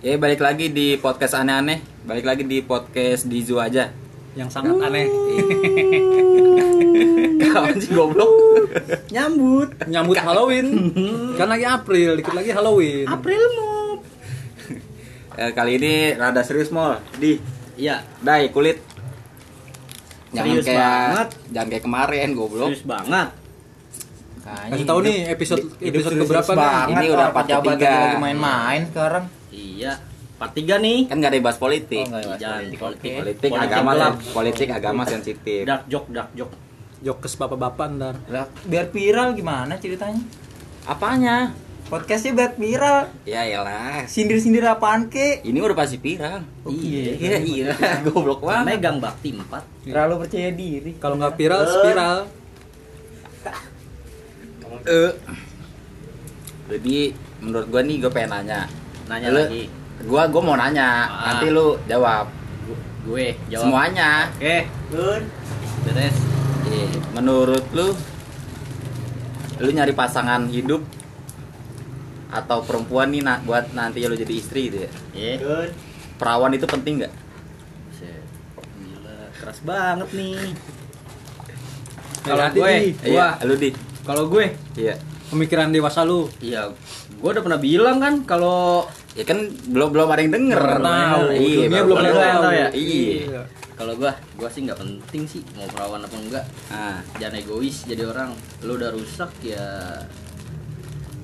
Ya balik lagi di podcast aneh-aneh, balik lagi di podcast Dizu aja. yang sangat aneh Kawan sih goblok. Nyambut. nyambut Halloween kan lagi April dikit lagi Halloween April mau. Eh, kali ini rada serius mol. Di, Iya, dai kulit. Jangan Serius kayak banget. jangan kayak kemarin goblok. serius banget. kasih tahu nih episode Hidup episode keberapa nih Ini udah orang part pejabat ketiga. lagi main-main sekarang Iya. Part 3 nih. Kan nggak ada bahas politik. Oh, ada. Jangan politik, politik. Politik, Politik agama lah, politik agama sensitif. Dark joke, dark joke. jokes bapak-bapak ntar lah biar viral gimana ceritanya Apanya? podcastnya biar viral Ya elah. sindir-sindir apaan ke Ini udah pasti viral. Iya. Iya, iya. Goblok banget. Megang bakti 4. terlalu percaya diri kalau nggak viral spiral Eh. Jadi menurut gua nih gua pengen nanya. Nanya lagi. Gua gua mau nanya, Ah. nanti lu jawab. Gu- Gue jawab. Semuanya. Oke. Good. Beres. Menurut lu lu nyari pasangan hidup atau perempuan nih nak buat nanti lu jadi istri gitu ya. Iya. Good. Perawan itu penting nggak? Gila, keras banget nih. Kalau gue, Iya, gua lu di. kalau gue, Iya. pemikiran dewasa lu iya, gue udah pernah bilang kan kalau Ya kan belum belum ada yang denger. Belum tahu. Iya, belum baru ada yang tahu ya? Iya. kalau gue, gue sih nggak penting sih mau perawan apa enggak. Ah, Jangan egois jadi orang. Lu udah rusak ya,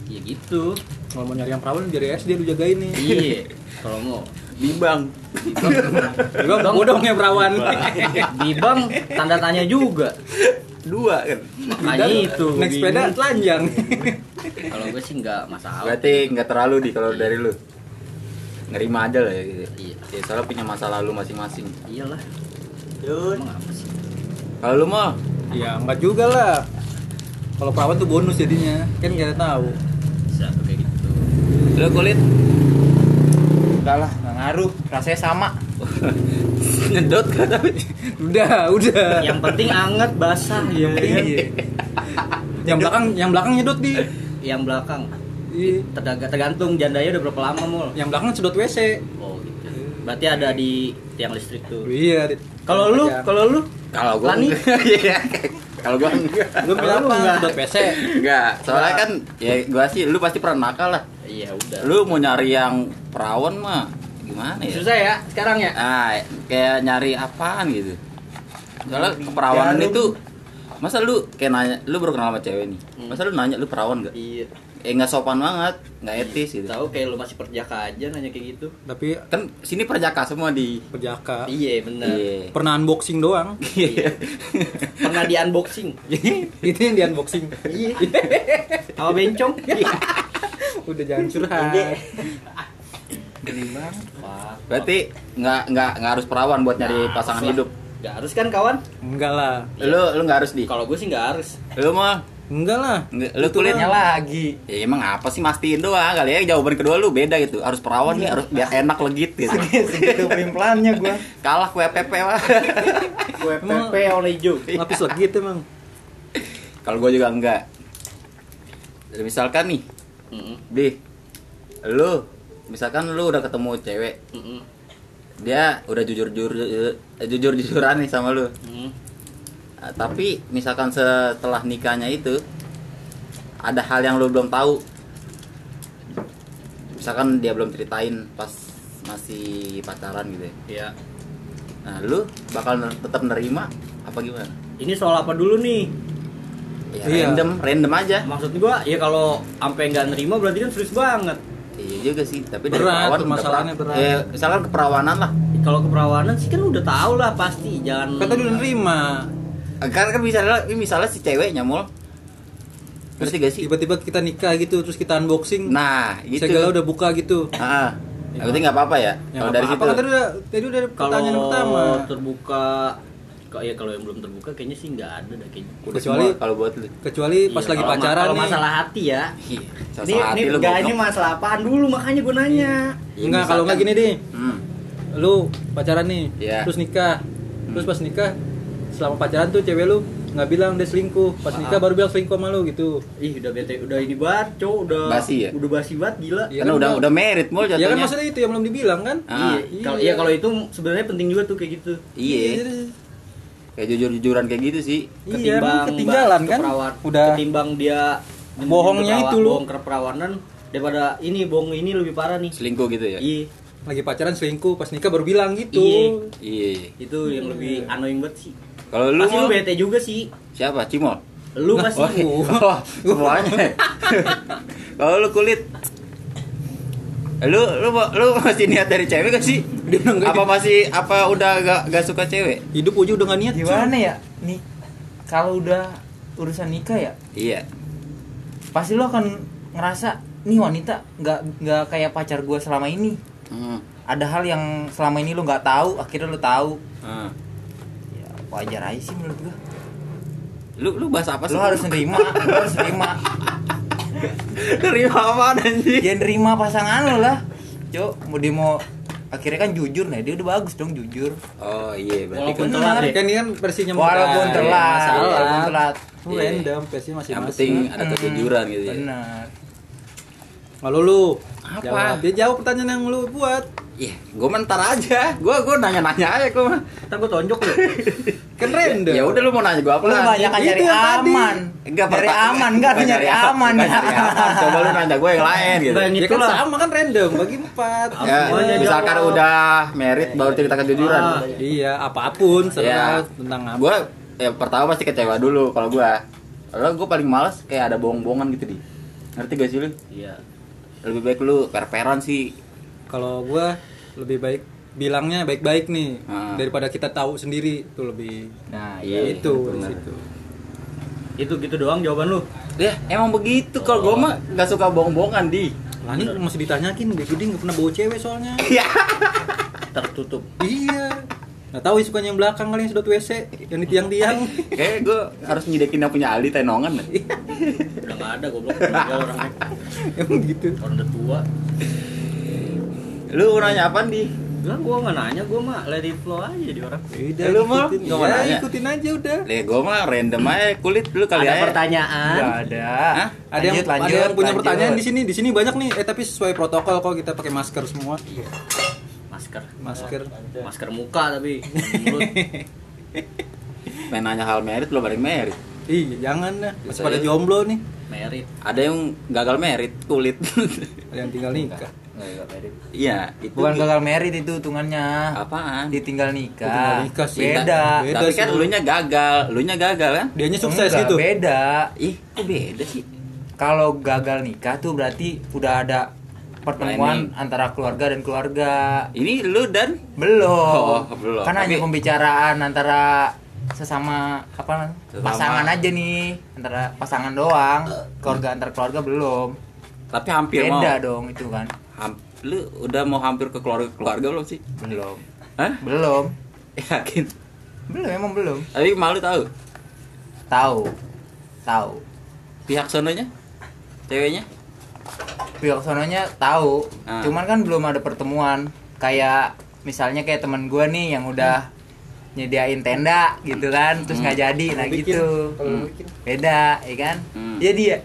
ya gitu. kalau mau nyari yang perawan dari SD lu jagain nih Iya. Kalau mau bimbang. Bang, bodong ya perawan Bibang tanda tanya juga. Dua kan. Makanya itu. naik sepeda telanjang Kalau gue sih nggak masalah. Berarti nggak terlalu di kalau dari lu. Nerima aja lah ya gitu. Iya. Ya, soalnya punya masa lalu masing-masing. Iyalah. Emang apa sih? Kalau lu mau ya enggak juga lah kalau perawan tuh bonus jadinya kan nggak tahu Bisa tuh kayak gitu. lu kulit enggak lah nggak ngaruh rasanya sama nyedot kan tapi udah udah Yang penting anget basah. Yang penting Iya. yang belakang yang belakang nyedot di yang belakang. Iya. Terga- tergantung jandanya udah berapa lama mul. yang belakang sedot WC Oh gitu. Berarti ada di tiang listrik tuh. iya. Kalau lu, kalau lu kalau gua enggak. Iya. kalau gua enggak lu bilang Kalau lu apa enggak. sedot WC enggak soalnya kan ya gua sih lu pasti pernah nakal lah Iya udah. lu mau nyari yang perawan mah gimana ya susah ya sekarang ya? ah kayak nyari apaan gitu soalnya keperawanan Ya, itu masa lu kayak nanya lu baru kenal sama cewek nih Hmm. masa lu nanya lu perawan gak Iya. Eh nggak sopan banget nggak etis gitu Tahu kayak lu masih perjaka aja nanya kayak gitu. tapi kan sini perjaka semua di perjaka Iya benar. iya pernah unboxing doang Iya. Pernah di unboxing. itu yang di unboxing Iya. Sama bencong. udah jangan curhat berarti nggak nggak nggak harus perawan buat nyari Nah, pasangan lah. hidup Gak harus kan kawan? enggak lah lu lu nggak harus di Kalau gue sih nggak harus. lu mah enggak lah. Nggak- lu kulitnya lah. lagi. Ya emang apa sih mastiin doang kali ya. Jawaban kedua lu beda gitu. Harus perawan nih harus biar enak legit gitu. Segitu pelan-pelannya gua. Kalah kue pepe wah Gue PP oleh hijau. lapis legit emang. Kalau gue juga enggak. Jadi misalkan nih Mm-mm. di lu misalkan lu udah ketemu cewek Mm-mm. dia udah jujur jujur jujur jujuran nih sama lu. Mm. Nah, tapi misalkan setelah nikahnya itu ada hal yang lu belum tahu misalkan dia belum ceritain pas masih pacaran gitu ya Iya. nah lu bakal ner- tetap nerima apa gimana Ini soal apa dulu nih? ya Iya. random random aja Maksud gua ya kalau sampai nggak nerima berarti kan serius banget. iya juga sih tapi dari Berat, perawan permasalahannya udah- berat. eh, misalkan keperawanan lah Kalau keperawanan sih kan udah tau lah pasti jangan. tadi udah nerima kan kan misalnya misalnya si ceweknya mul ngerti gak sih? Tiba-tiba kita nikah gitu terus kita unboxing. Nah gitu. Segala udah buka gitu. Ah yang penting nggak apa-apa ya? Ya, kalau dari apa, situ. Kan tadi udah tadi udah Kalau pertanyaan pertama. terbuka kok ya kalau yang belum terbuka kayaknya sih nggak ada dah kayaknya. udah kecuali- semua kalau buat lu. kecuali pas Iya, lagi kalau ma- pacaran Kalau nih. masalah hati ya. Iya, Ini, hati ini lu enggak ini masalah apaan dulu makanya gue nanya. Ya, enggak kalau nggak gini deh. Hmm. lu pacaran nih Iya. terus nikah. Terus pas nikah selama pacaran tuh cewek lu nggak bilang dia selingkuh pas nikah baru bilang selingkuh sama lu gitu Ih, udah bete, udah ini banget, cowok udah Basi ya? Udah basi banget gila. Iya Karena kan, udah udah merit mul ya kan jatuhnya. maksudnya itu yang belum dibilang kan Ah, iya, kalau iya kalau itu sebenarnya penting juga tuh kayak gitu. Iya. Kayak jujur-jujuran kayak gitu sih. Iya, emang ketinggalan kan? keperawat- Udah- ketimbang dia Bohongnya itu lu. bohong keperawanan daripada ini bohong ini lebih parah nih. Selingkuh gitu ya. Iya, lagi pacaran selingkuh pas nikah baru bilang gitu Iya. Iya. itu yang lebih annoying banget sih. Kalau lu Pasti lu mau bete juga sih. siapa? Cimol. Lu pasti. Oh, oh, semuanya. Kalau lu kulit lu lu lu masih niat dari cewek gak sih? Apa masih apa udah gak, gak suka cewek? hidup aja udah gak niat Gimana ya? Nih kalau udah urusan nikah ya, Iya. pasti lo akan ngerasa nih wanita nggak nggak kayak pacar gue selama ini. Hmm. Ada hal yang selama ini lo nggak tahu, akhirnya lo tahu. Ah. Ya wajar aja sih menurut gue. Lu lu bahas apa sih? Lo harus nerima, lo harus nerima. nerima apa anjing? Dia nerima pasangan lo lah. Cok, mau dia mau akhirnya kan jujur nah dia udah bagus dong jujur Oh iya berarti Walaupun kan- telat kan ini kan versinya walaupun telat masalah walaupun telat Itu Iya. random versinya masih yang penting ada kejujuran gitu ya. benar kalau lu Apa? jawab. dia jawab pertanyaan yang lu buat Iya, gue mentar aja. Gue gue nanya-nanya aja gue. Ntar gue tonjok lu. kan random Ya udah lu mau nanya gue apa? Lu banyak kan nyari aman. Enggak, nyari aman, enggak nyari nyari aman. nyari aman. Coba lu nanya gue yang lain gitu. Bukan ya itu kan sama kan random bagi empat Ya, misalkan jawab. udah merit baru cerita kejujuran. Ah. iya apa pun Ya, serah tentang apa gue ya pertama pasti kecewa dulu kalau gue. Kalau gue paling males kayak ada bohong-bohongan gitu di. Ngerti gak sih lu? Iya. Lebih baik lu per-peran sih. Kalau gua lebih baik bilangnya baik-baik nih Ah. daripada kita tahu sendiri itu lebih Nah, Iya, itu di benar. situ Itu gitu doang jawaban lu. Ya, emang begitu kalau gue mah gak suka bohong-bohongan di. lah ini masih ditanyakin dia gede nggak pernah bawa cewek soalnya Iya. Tertutup. iya nggak tahu sih sukanya yang belakang kali yang sedot WC yang di tiang-tiang Kayak gue harus nyidekin yang punya Ali tenongan. Udah gak ada goblok. Orangnya. emang gitu Orang udah tua. Lu nanya apa di? Enggak, gua nggak nanya, gua mah let it flow aja di orang. Udah, Lu mau? ikutin. Nggak mau Ya, nanya? ikutin aja udah Le, gue mah random aja kulit lu kali ada aja. pertanyaan. Enggak ada. Hah? ada yang Lanjut, ada lanjut, yang punya lanjut. pertanyaan di sini di sini banyak nih eh tapi sesuai protokol kok kita pakai masker semua Masker. masker Masker muka tapi mulut. Main nanya hal merit lu balik merit. Ih, jangan dah. Masih pada jomblo nih. Merit. Ada yang gagal merit kulit. Ada yang tinggal nikah. Iya, itu. Bukan gagal merit itu hitungannya. apaan? Ditinggal Ditinggal nikah. nikah sih. Beda. Beda Tapi kan sih. elunya gagal, elunya gagal kan? Dianya sukses Enggak, gitu. Beda. Ih, kok beda sih? Kalau gagal nikah tuh berarti udah ada pertemuan Planning. antara keluarga dan keluarga. Ini lu dan Belum. Oh, belum. Kan hanya Tapi- pembicaraan antara sesama apa Sesama. pasangan aja nih antara pasangan doang keluarga antar keluarga belum tapi hampir mau. beda dong itu kan Ham- lu udah mau hampir ke keluarga keluarga belum sih? belum Hah? belum Yakin? belum emang belum Tapi malu tahu tahu tahu pihak sononya? Ceweknya? pihak sononya tahu Ah. cuman kan belum ada pertemuan kayak misalnya kayak teman gua nih yang udah nyediain tenda gitu kan terus nggak jadi nah Bikin, gitu Hmm. beda ya kan Hmm. jadi ya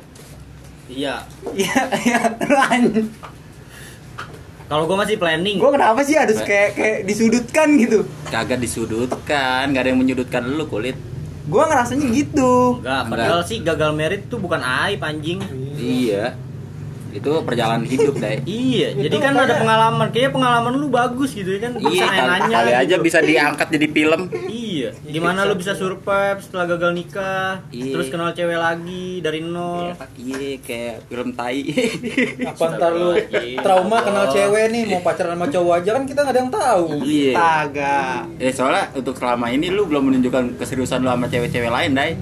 Iya. iya iya Kalau gua masih planning. gua kenapa sih harus kayak kayak disudutkan gitu Kagak disudutkan, gak ada yang menyudutkan lu kulit. gua ngerasanya gitu Enggak, padahal sih gagal merit tuh bukan aib anjing. Iya. Itu perjalanan hidup, Dai. Iya, Itu jadi kan ada pengalaman. Kayaknya pengalaman lu bagus gitu ya kan. Bisa Iya, nanya kali aja bisa diangkat jadi film. Iya, gimana lu bisa survive setelah gagal nikah, Iya. terus kenal cewek lagi dari nol. Iya, kayak film tai. Apa ntar lu trauma kenal cewek nih mau pacaran sama cowok aja kan kita nggak ada yang tahu. Iya. Eh soalnya untuk selama ini lu belum menunjukkan keseriusan lu sama cewek-cewek lain, Dai.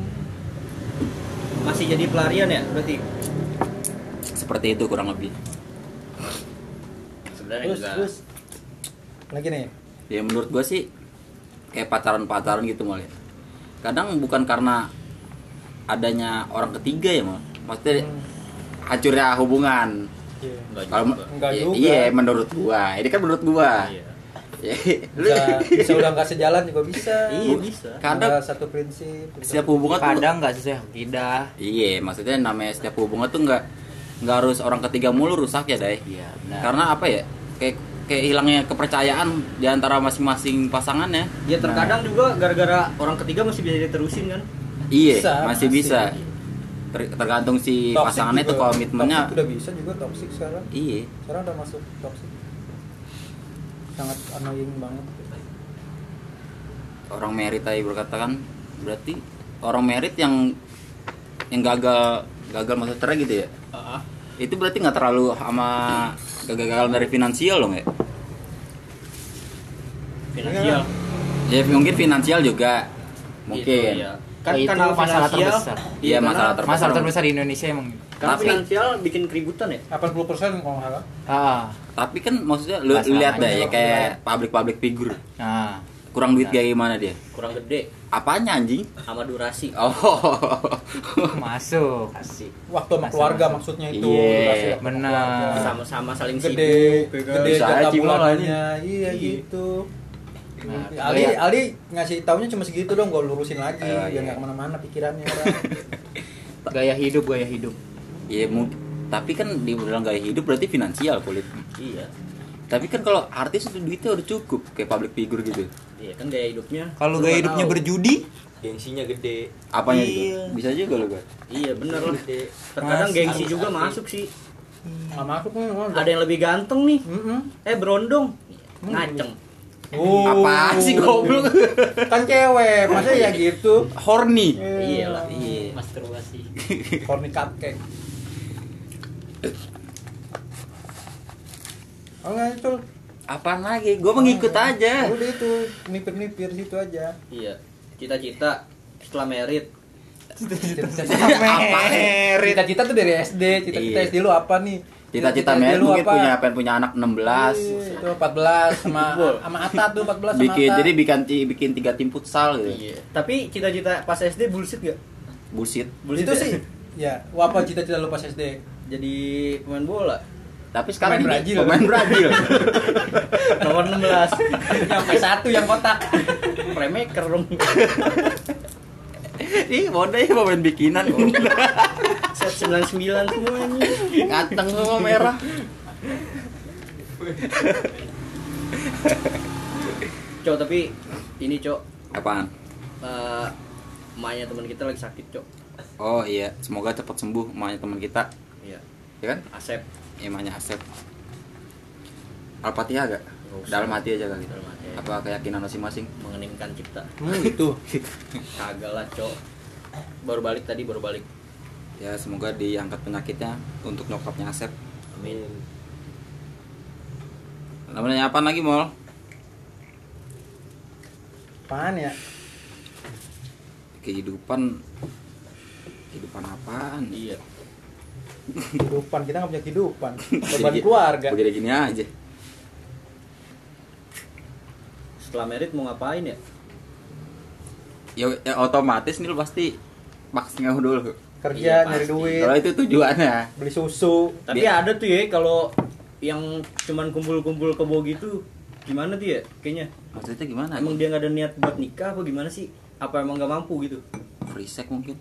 Masih jadi pelarian ya berarti? Seperti itu kurang lebih. Sebenarnya Terus enggak. terus lagi nih. Ya menurut gua sih kayak pacaran-pacaran gitu mal ya. Kadang bukan karena adanya orang ketiga ya mal. Maksudnya hancurnya hubungan. Iya. Enggak Kalau juga. Enggak i- juga. Iya, menurut gua. Ini kan menurut gua. Iya. Ya, lu bisa bisa udah nggak sejalan juga bisa Iya bisa. kadang Ada satu prinsip setiap hubungan tuh kadang nggak sesuai akidah Iya, maksudnya namanya setiap hubungan tuh nggak nggak harus orang ketiga mulu rusak ya, Dai. iya benar Karena apa ya? Kayak kayak hilangnya kepercayaan di antara masing-masing pasangannya. Ya terkadang juga gara-gara orang ketiga masih bisa diterusin kan. Iya, Bisa, masih masih. bisa. Ter- tergantung si Toxic pasangannya juga. tuh komitmennya. Toxic udah bisa juga toxic sekarang Iya. sekarang udah masuk toxic sangat annoying banget Orang merit tadi berkata kan berarti orang merit yang yang gagal gagal masuk cerai gitu ya. Itu berarti nggak terlalu sama gagal-gagal dari finansial loh, nggak? Finansial. Ya mungkin finansial juga. Mungkin. Gitu, ya. Kan itu karena masalah terbesar. Iya, masalah terbesar. masalah terbesar di Indonesia emang Karena Tapi- finansial bikin keributan ya. 80% kalau nggak salah ah Tapi kan maksudnya lu, lu lihat deh ya kayak public-public figure. nah Kurang duit kayak gimana dia? Kurang gede Apanya anjing? sama durasi. Oh. masuk Asik. waktu sama keluarga masuk. maksudnya itu Iya, benar. Sama-sama saling gede sibuk. ya gede jatah bulanannya iya Iya. gitu Nah, Ali kayak- Ali ngasih taunya cuma segitu dong gue lurusin lagi Oh, biar iya. nggak ke mana-mana pikirannya orang gaya hidup gaya hidup ya mungkin tapi kan dibilang gaya hidup berarti finansial kulit. Iya. Tapi kan kalau artis itu duitnya udah cukup kayak public figure gitu. Iya kan gaya hidupnya. kalau gaya hidupnya tahu. berjudi gengsinya gede Apanya Iya. itu? Bisa juga lo gue. Iya bener lah. Terkadang Mas, gengsi juga artis. masuk sih. nggak masuk nih ngomong. Ada yang lebih ganteng nih. Mm-mm. Eh berondong. Ngaceng. Oh. Apaan sih goblok? kan cewek masa ya gitu Horny. Iya lah. Iya. Masturbasi. corny cupcake oh nggak itu Apaan lagi? Gue mengikut aja. udah itu nipir-nipir situ aja Iya. Cita-cita setelah merit. cita-cita tuh dari SD cita-cita Iya. SD lu apa nih Cita-cita lu mungkin apa? punya pengen punya anak 16. Iya, itu 14 sama sama Ata tuh 14 sama Bikin Ata. jadi bikin bikin tiga tim futsal gitu. Iya. Tapi cita-cita pas SD bullshit gak? Bullshit. Bullshit itu ya? sih ya apa cita-cita lu pas SD Jadi pemain bola. Tapi sekarang Pemain Brazil. pemain Brazil. Nomor 16. sampai satu yang kotak Playmaker dong. Ih, bodoh ya pemain bikinan. Set 99 semuanya. Nganteng semua merah. Cok, tapi ini Cok, Apaan? eh, emaknya teman kita lagi sakit, Cok. Oh iya, semoga cepat sembuh emaknya teman kita. Iya. Ya kan? Asep. Emaknya Asep. Al-Fatihah gak? Nggak usah. Dalam hati aja kali. Dalam hati aja. Apa keyakinan masing-masing? Mengeningkan cipta. hmm, itu Kagak lah, Cok. Baru balik tadi, baru balik. Ya semoga diangkat penyakitnya untuk nyokapnya Asep. Amin. Namanya apa lagi mol? apaan ya Kehidupan kehidupan apaan? Iya. Kehidupan kita nggak punya kehidupan beban keluarga Begini gini aja. Setelah merit mau ngapain ya? Ya, ya otomatis nih lu pasti maksimal dulu. kerja Iya, nyari duit Kalau itu tujuannya. beli susu Tapi Dia- ada tuh ya kalau yang cuman kumpul-kumpul kebo gitu gimana tuh ya kayaknya Maksudnya gimana? emang dia nggak ada niat buat nikah apa gimana sih apa emang nggak mampu gitu free sex mungkin?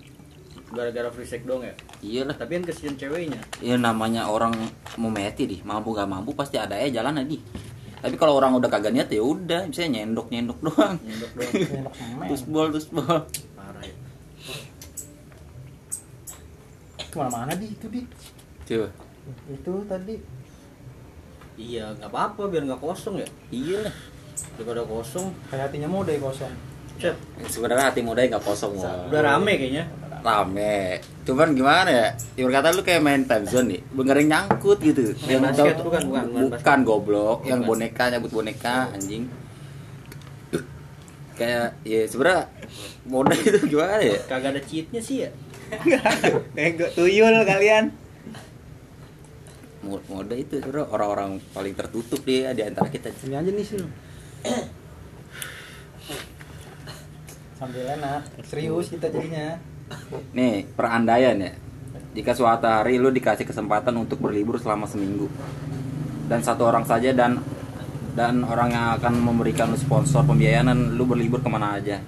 Gara-gara free sex dong ya? Iyalah. tapi kan kesian ceweknya. Ya namanya orang mau meti di, mampu gak mampu pasti ada aja jalan aja. Tapi kalau orang udah kagak niat ya udah, bisa nyendok nyendok doang. nyendok doang. Semen Terus bol terus bol. parah ya. Ke mana-mana di? Itu di. Coba. itu tadi. Iya nggak apa-apa biar nggak kosong ya. Iyalah. daripada kosong. Kayak hatinya mau deh kosong. Cet. Sebenarnya hati muda nggak kosong udah rame kayaknya rame. Cuman gimana ya? Ibarat kata lu kayak main time zone nih, bener yang nyangkut gitu. Main Yang basket bukan, bukan, bukan basket. goblok, yang Bukan. boneka nyabut boneka anjing. Kayak ya sebenarnya mode itu gimana ya? kagak ada cheatnya sih ya Ego tuyul kalian. Mo- Mode itu sebenarnya orang-orang paling tertutup dia di antara kita. sini aja nih sini sambil enak serius kita jadinya Nih, perandaian ya. Jika suatu hari lu dikasih kesempatan untuk berlibur selama seminggu dan satu orang saja dan dan orang yang akan memberikan lu sponsor pembiayaan lu berlibur ke mana aja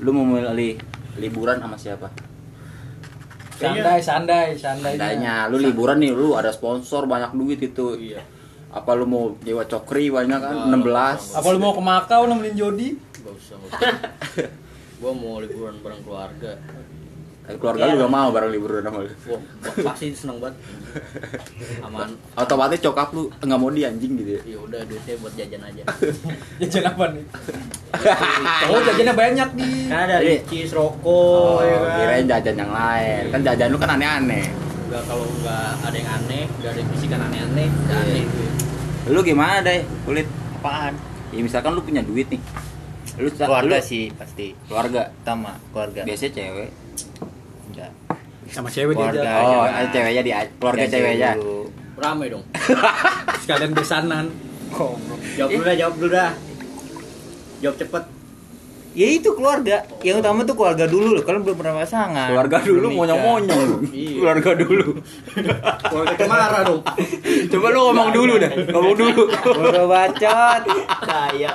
lu mau memilih liburan sama siapa Sandai, sandai, sandai. Seandainya lu liburan nih lu ada sponsor banyak duit itu Iya. apa lu mau nyewa cokri banyak kan 16 Apa lu mau ke Makau nemenin Jody? Gak usah, gak usah. gua mau liburan bareng keluarga. Tapi keluarga lu gak mau bareng liburan sama lu Wah, pasti seneng banget. Aman. otomatis cokap lu nggak mau di anjing gitu ya Ya udah duitnya buat jajan aja. Jajan apa nih? Oh, jajannya banyak nih. Kan ada Iya. ricis, rokok, oh, ya kan. kirain jajan yang lain kan jajan lu kan aneh-aneh Enggak kalau nggak ada yang aneh, nggak ada yang bisikan aneh-aneh, nggak Iya. aneh lu gimana deh kulit apaan ya misalkan lu punya duit nih lu keluarga lu- sih pasti keluarga utama keluarga biasanya cewek enggak Sama cewek Keluarga. dia. oh jangan. ada ceweknya di keluarga ceweknya. Rame dong. Sekalian besanan. Jawab dulu dah, jawab dulu dah. Jawab cepet. ya itu keluarga yang utama tuh keluarga dulu loh kalau belum pernah pasangan keluarga dulu monyong-monyong lu. Iya. keluarga dulu Keluarga cemara dong. coba lu ngomong dulu dah ngomong dulu Bodoh bacot Saya.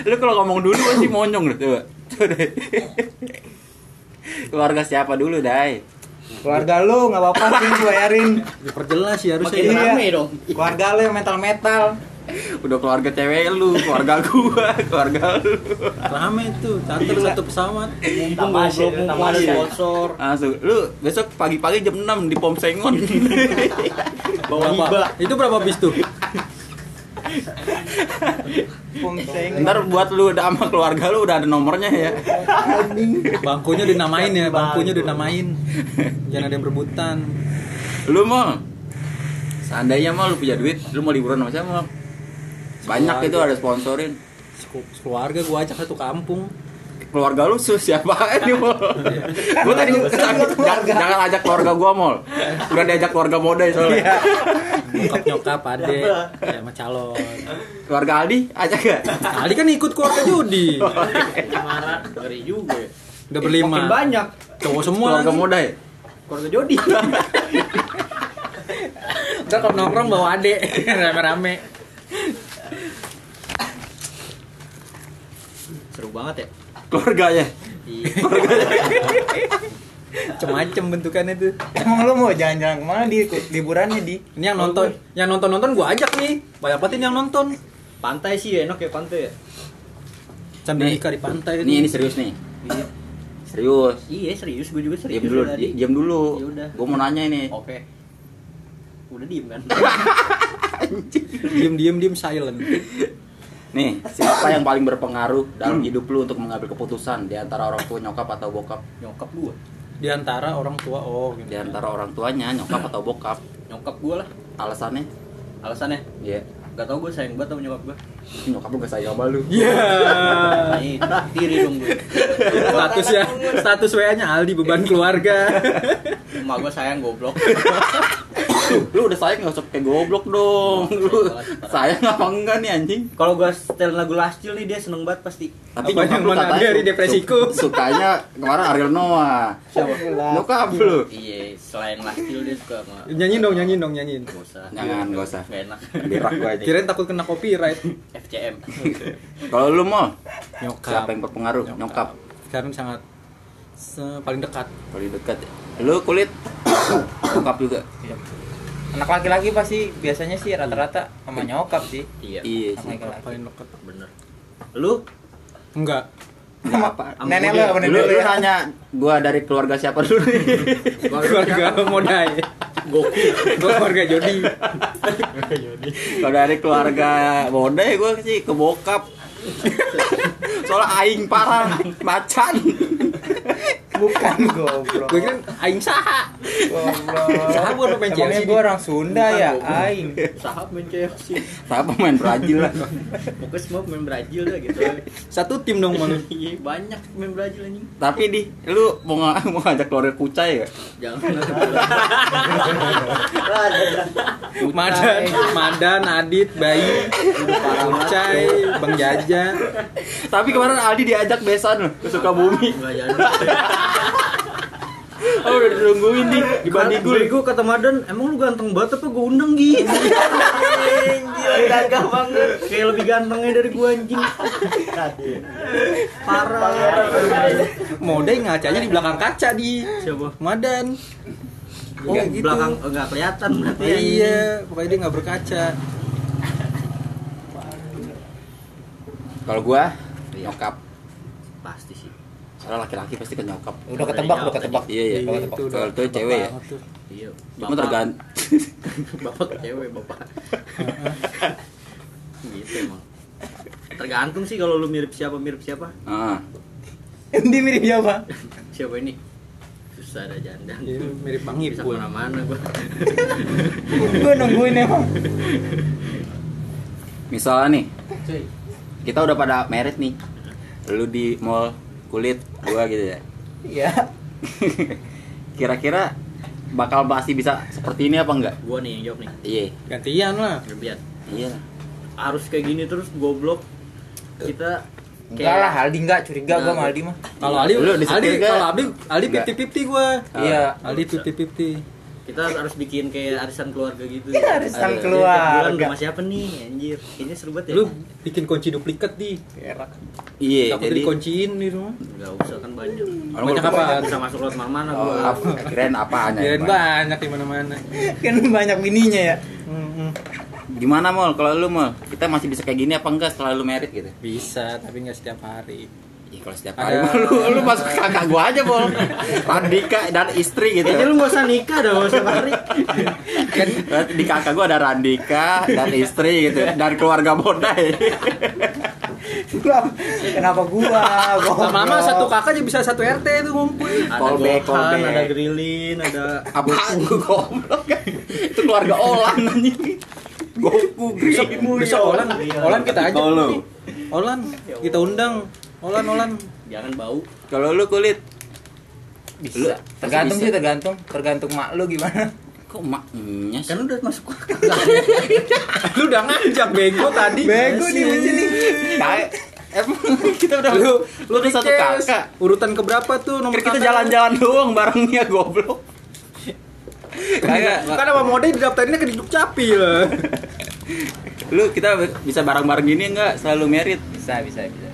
lu kalau ngomong dulu pasti monyong lu coba Coba. Keluarga siapa dulu dai keluarga lu nggak apa-apa sih bayarin Diperjelas sih harusnya. Makin Iya. rame dong. keluarga lu yang metal metal udah keluarga cewek lu keluarga gua keluarga lu Rame tuh, charter satu pesawat. Mumpung goblok, mumpung ada sponsor. langsung lu besok pagi-pagi jam 6 di pom sengon Bawa hiba. Itu berapa bis tuh? Ntar buat lu udah sama keluarga lu udah ada nomornya ya. Bangkunya dinamain ya, bangkunya dinamain. Jangan ada yang berebutan. lu mau seandainya mau lu punya duit lu mau liburan sama siapa banyak itu ada sponsorin. Keluarga gua ajak satu kampung. Keluarga lu siapa nih mol gua tadi jangan, jangan ajak keluarga gua mol udah diajak keluarga mode soalnya Nyokap nyokap ade ya sama calon. keluarga Aldi ajak gak Ali kan ikut keluarga Jody. Cemara. Ngeri juga ya. Udah berlima. Makin banyak. Cowok semua keluarga muda ya Keluarga Jody. Ntar kalau nongkrong bawa ade rame-rame. Seru banget ya. Keluarganya Iya. Macem-macem bentukannya tuh. emang lu mau jalan-jalan ke mana di liburannya di Ini yang nonton, yang nonton-nonton gua ajak nih. Banyak banget ini yang nonton. Pantai sih ya, enak ya pantai ya. Candika di pantai ini ini serius nih Iya. serius Iya serius, gue juga serius diam dulu tadi. diam dulu Ya udah. gua mau nanya ini Oke. Udah diem kan? Diem diem diem silent. Nih siapa yang paling berpengaruh dalam hidup lu untuk mengambil keputusan di antara orang tua nyokap atau bokap Nyokap gue. Di antara orang tua oh gitu. di antara orang tuanya nyokap atau bokap Nyokap gue lah. alasannya Alasannya? ya Gak tau gue sayang banget sama nyokap gue. nyokap lu gak sayang sama lu Iya. Ini diri dong gue. Statusnya status WA-nya Aldi beban keluarga. Emak gue sayang goblok. Lu udah sayang gak usah kayak goblok dong lu sayang apa enggak nih anjing Kalau gue setel lagu Lascil nih dia seneng banget pasti. tapi Apa yang mana katanya dari depresiku? su- sukanya kemarin Ariel Noah Siapa? nyokap lu Iya, selain Lascil dia suka sama Nyanyiin dong, nyanyiin dong, nyanyiin. Gak usah. Jangan, gak usah. Gak enak. berak gua aja Kirain takut kena copyright. FCM. kalau lu mau Nyokap. siapa yang berpengaruh nyokap Sekarang sangat paling dekat. paling dekat ya. lu kulit nyokap juga anak laki-laki pasti biasanya sih rata-rata sama nyokap sih Iya. iya sih Paling dekat. Bener. Lu Enggak. Nggak apa nenek gue lu apa lu, nenek lu lu ya? nanya gua dari keluarga siapa dulu nih Keluarga modai. Goku. Gua keluarga Jody. kalau dari keluarga ya gua sih ke bokap soalnya aing parah macan bukan goblok Gue kira aing saha. goblok Saha gua udah main emangnya Chelsea. gue orang Sunda Bukan, ya aing Sahab main Chelsea. siapa main Brazil lah Pokoknya semua main Brazil dah gitu. Satu tim dong malu. Iya, banyak main Brazil anjing. tapi di lu mau nga- mau ngajak keluarga kucai ya Jangan. Madan, Madan, Adit, Bayi, Ucai, Bang Jaja. tapi kemarin Aldi diajak besan loh ke Sukabumi Enggak jadi. Oh, udah ditungguin nih dibanding gue. Bego kata Madan, emang lu ganteng banget apa gue undang gitu. gagah banget Kayak lebih gantengnya dari gue anjing. Parah. Mode ngacanya di belakang kaca di Siapa? Madan. Oh, gitu. belakang enggak kelihatan berarti. Oh, anjing. iya, pokoknya dia nggak berkaca. Kalau gua nyokap. Soalnya laki-laki pasti ke nyokap. udah ketebak udah ketebak Iya, iya. Udah ketebak. Kalau itu cewek ya. Iya. Cuma tergant. bapak ke cewek bapak. gitu emang. Tergantung sih kalau lu mirip siapa mirip siapa. Heeh. Dia mirip siapa? Siapa ini? Susah ada janda. Iya, mirip Bang Bisa Ipul. ke mana-mana gua. Gue nungguin emang. Misalnya nih, kita udah pada merit nih. Lu di mall kulit gua gitu ya. Iya. Kira-kira bakal pasti bisa seperti ini apa enggak? Gua nih yang jawab nih. Iya. Gantian lah. Berbiat. Iya. Harus kayak gini terus goblok. Kita Enggak lah, Aldi enggak curiga gua sama Aldi mah. Kalau Aldi, disetir nggak? kalau Aldi, Aldi Nggak. 50-50 gua. Iya. Aldi 50-50. Kita harus bikin kayak arisan keluarga gitu. Arisan Ada. keluarga. Bulan rumah siapa nih anjir? Kayaknya seru banget ya. Lu bikin kunci duplikat di. Iya, Takut jadi dikunciin di rumah. Enggak usah kan banyak. Orang Banyak apa? Bisa masuk lewat mana-mana Oh, gua. apa? Kirain apaan ya? Kirain banyak di mana-mana. Kan banyak bininya ya. Gimana mall? Kalau lu mall, kita masih bisa kayak gini apa enggak setelah lu merit gitu? Bisa, tapi nggak setiap hari. Ya kalau setiap Ada- hari mah lu, lu masuk kakak gua aja, Bol. Randika dan istri gitu. Kayaknya lu gak usah nikah dah gak usah hari. Kan Di kakak gua ada Randika dan istri gitu dan keluarga Bodai. Kenapa gua? lama-lama Goblok. satu kakak aja bisa satu RT itu ngumpul. Ada Gohan, ada Grilin, ada gua goblok? Itu keluarga Olan anjing. Goku Besok, Green. besok Olan, Olan kita aja. Olan, kita undang. Olan, Olan. jangan bau. Kalau lu kulit Bisa. Tergantung sih tergantung, tergantung mak lu gimana. kok maknya sih? Kan udah masuk Lu udah ngajak bego tadi. Bego di sini. Kayak emang kita udah Lu, lu udah satu kakak. Urutan keberapa tuh nomor kita jalan-jalan doang barengnya goblok. Kagak. Kan sama mode didaftarinnya ke Diduk Capil. Lu kita bisa bareng-bareng gini enggak selalu merit? Bisa, bisa, bisa, bisa.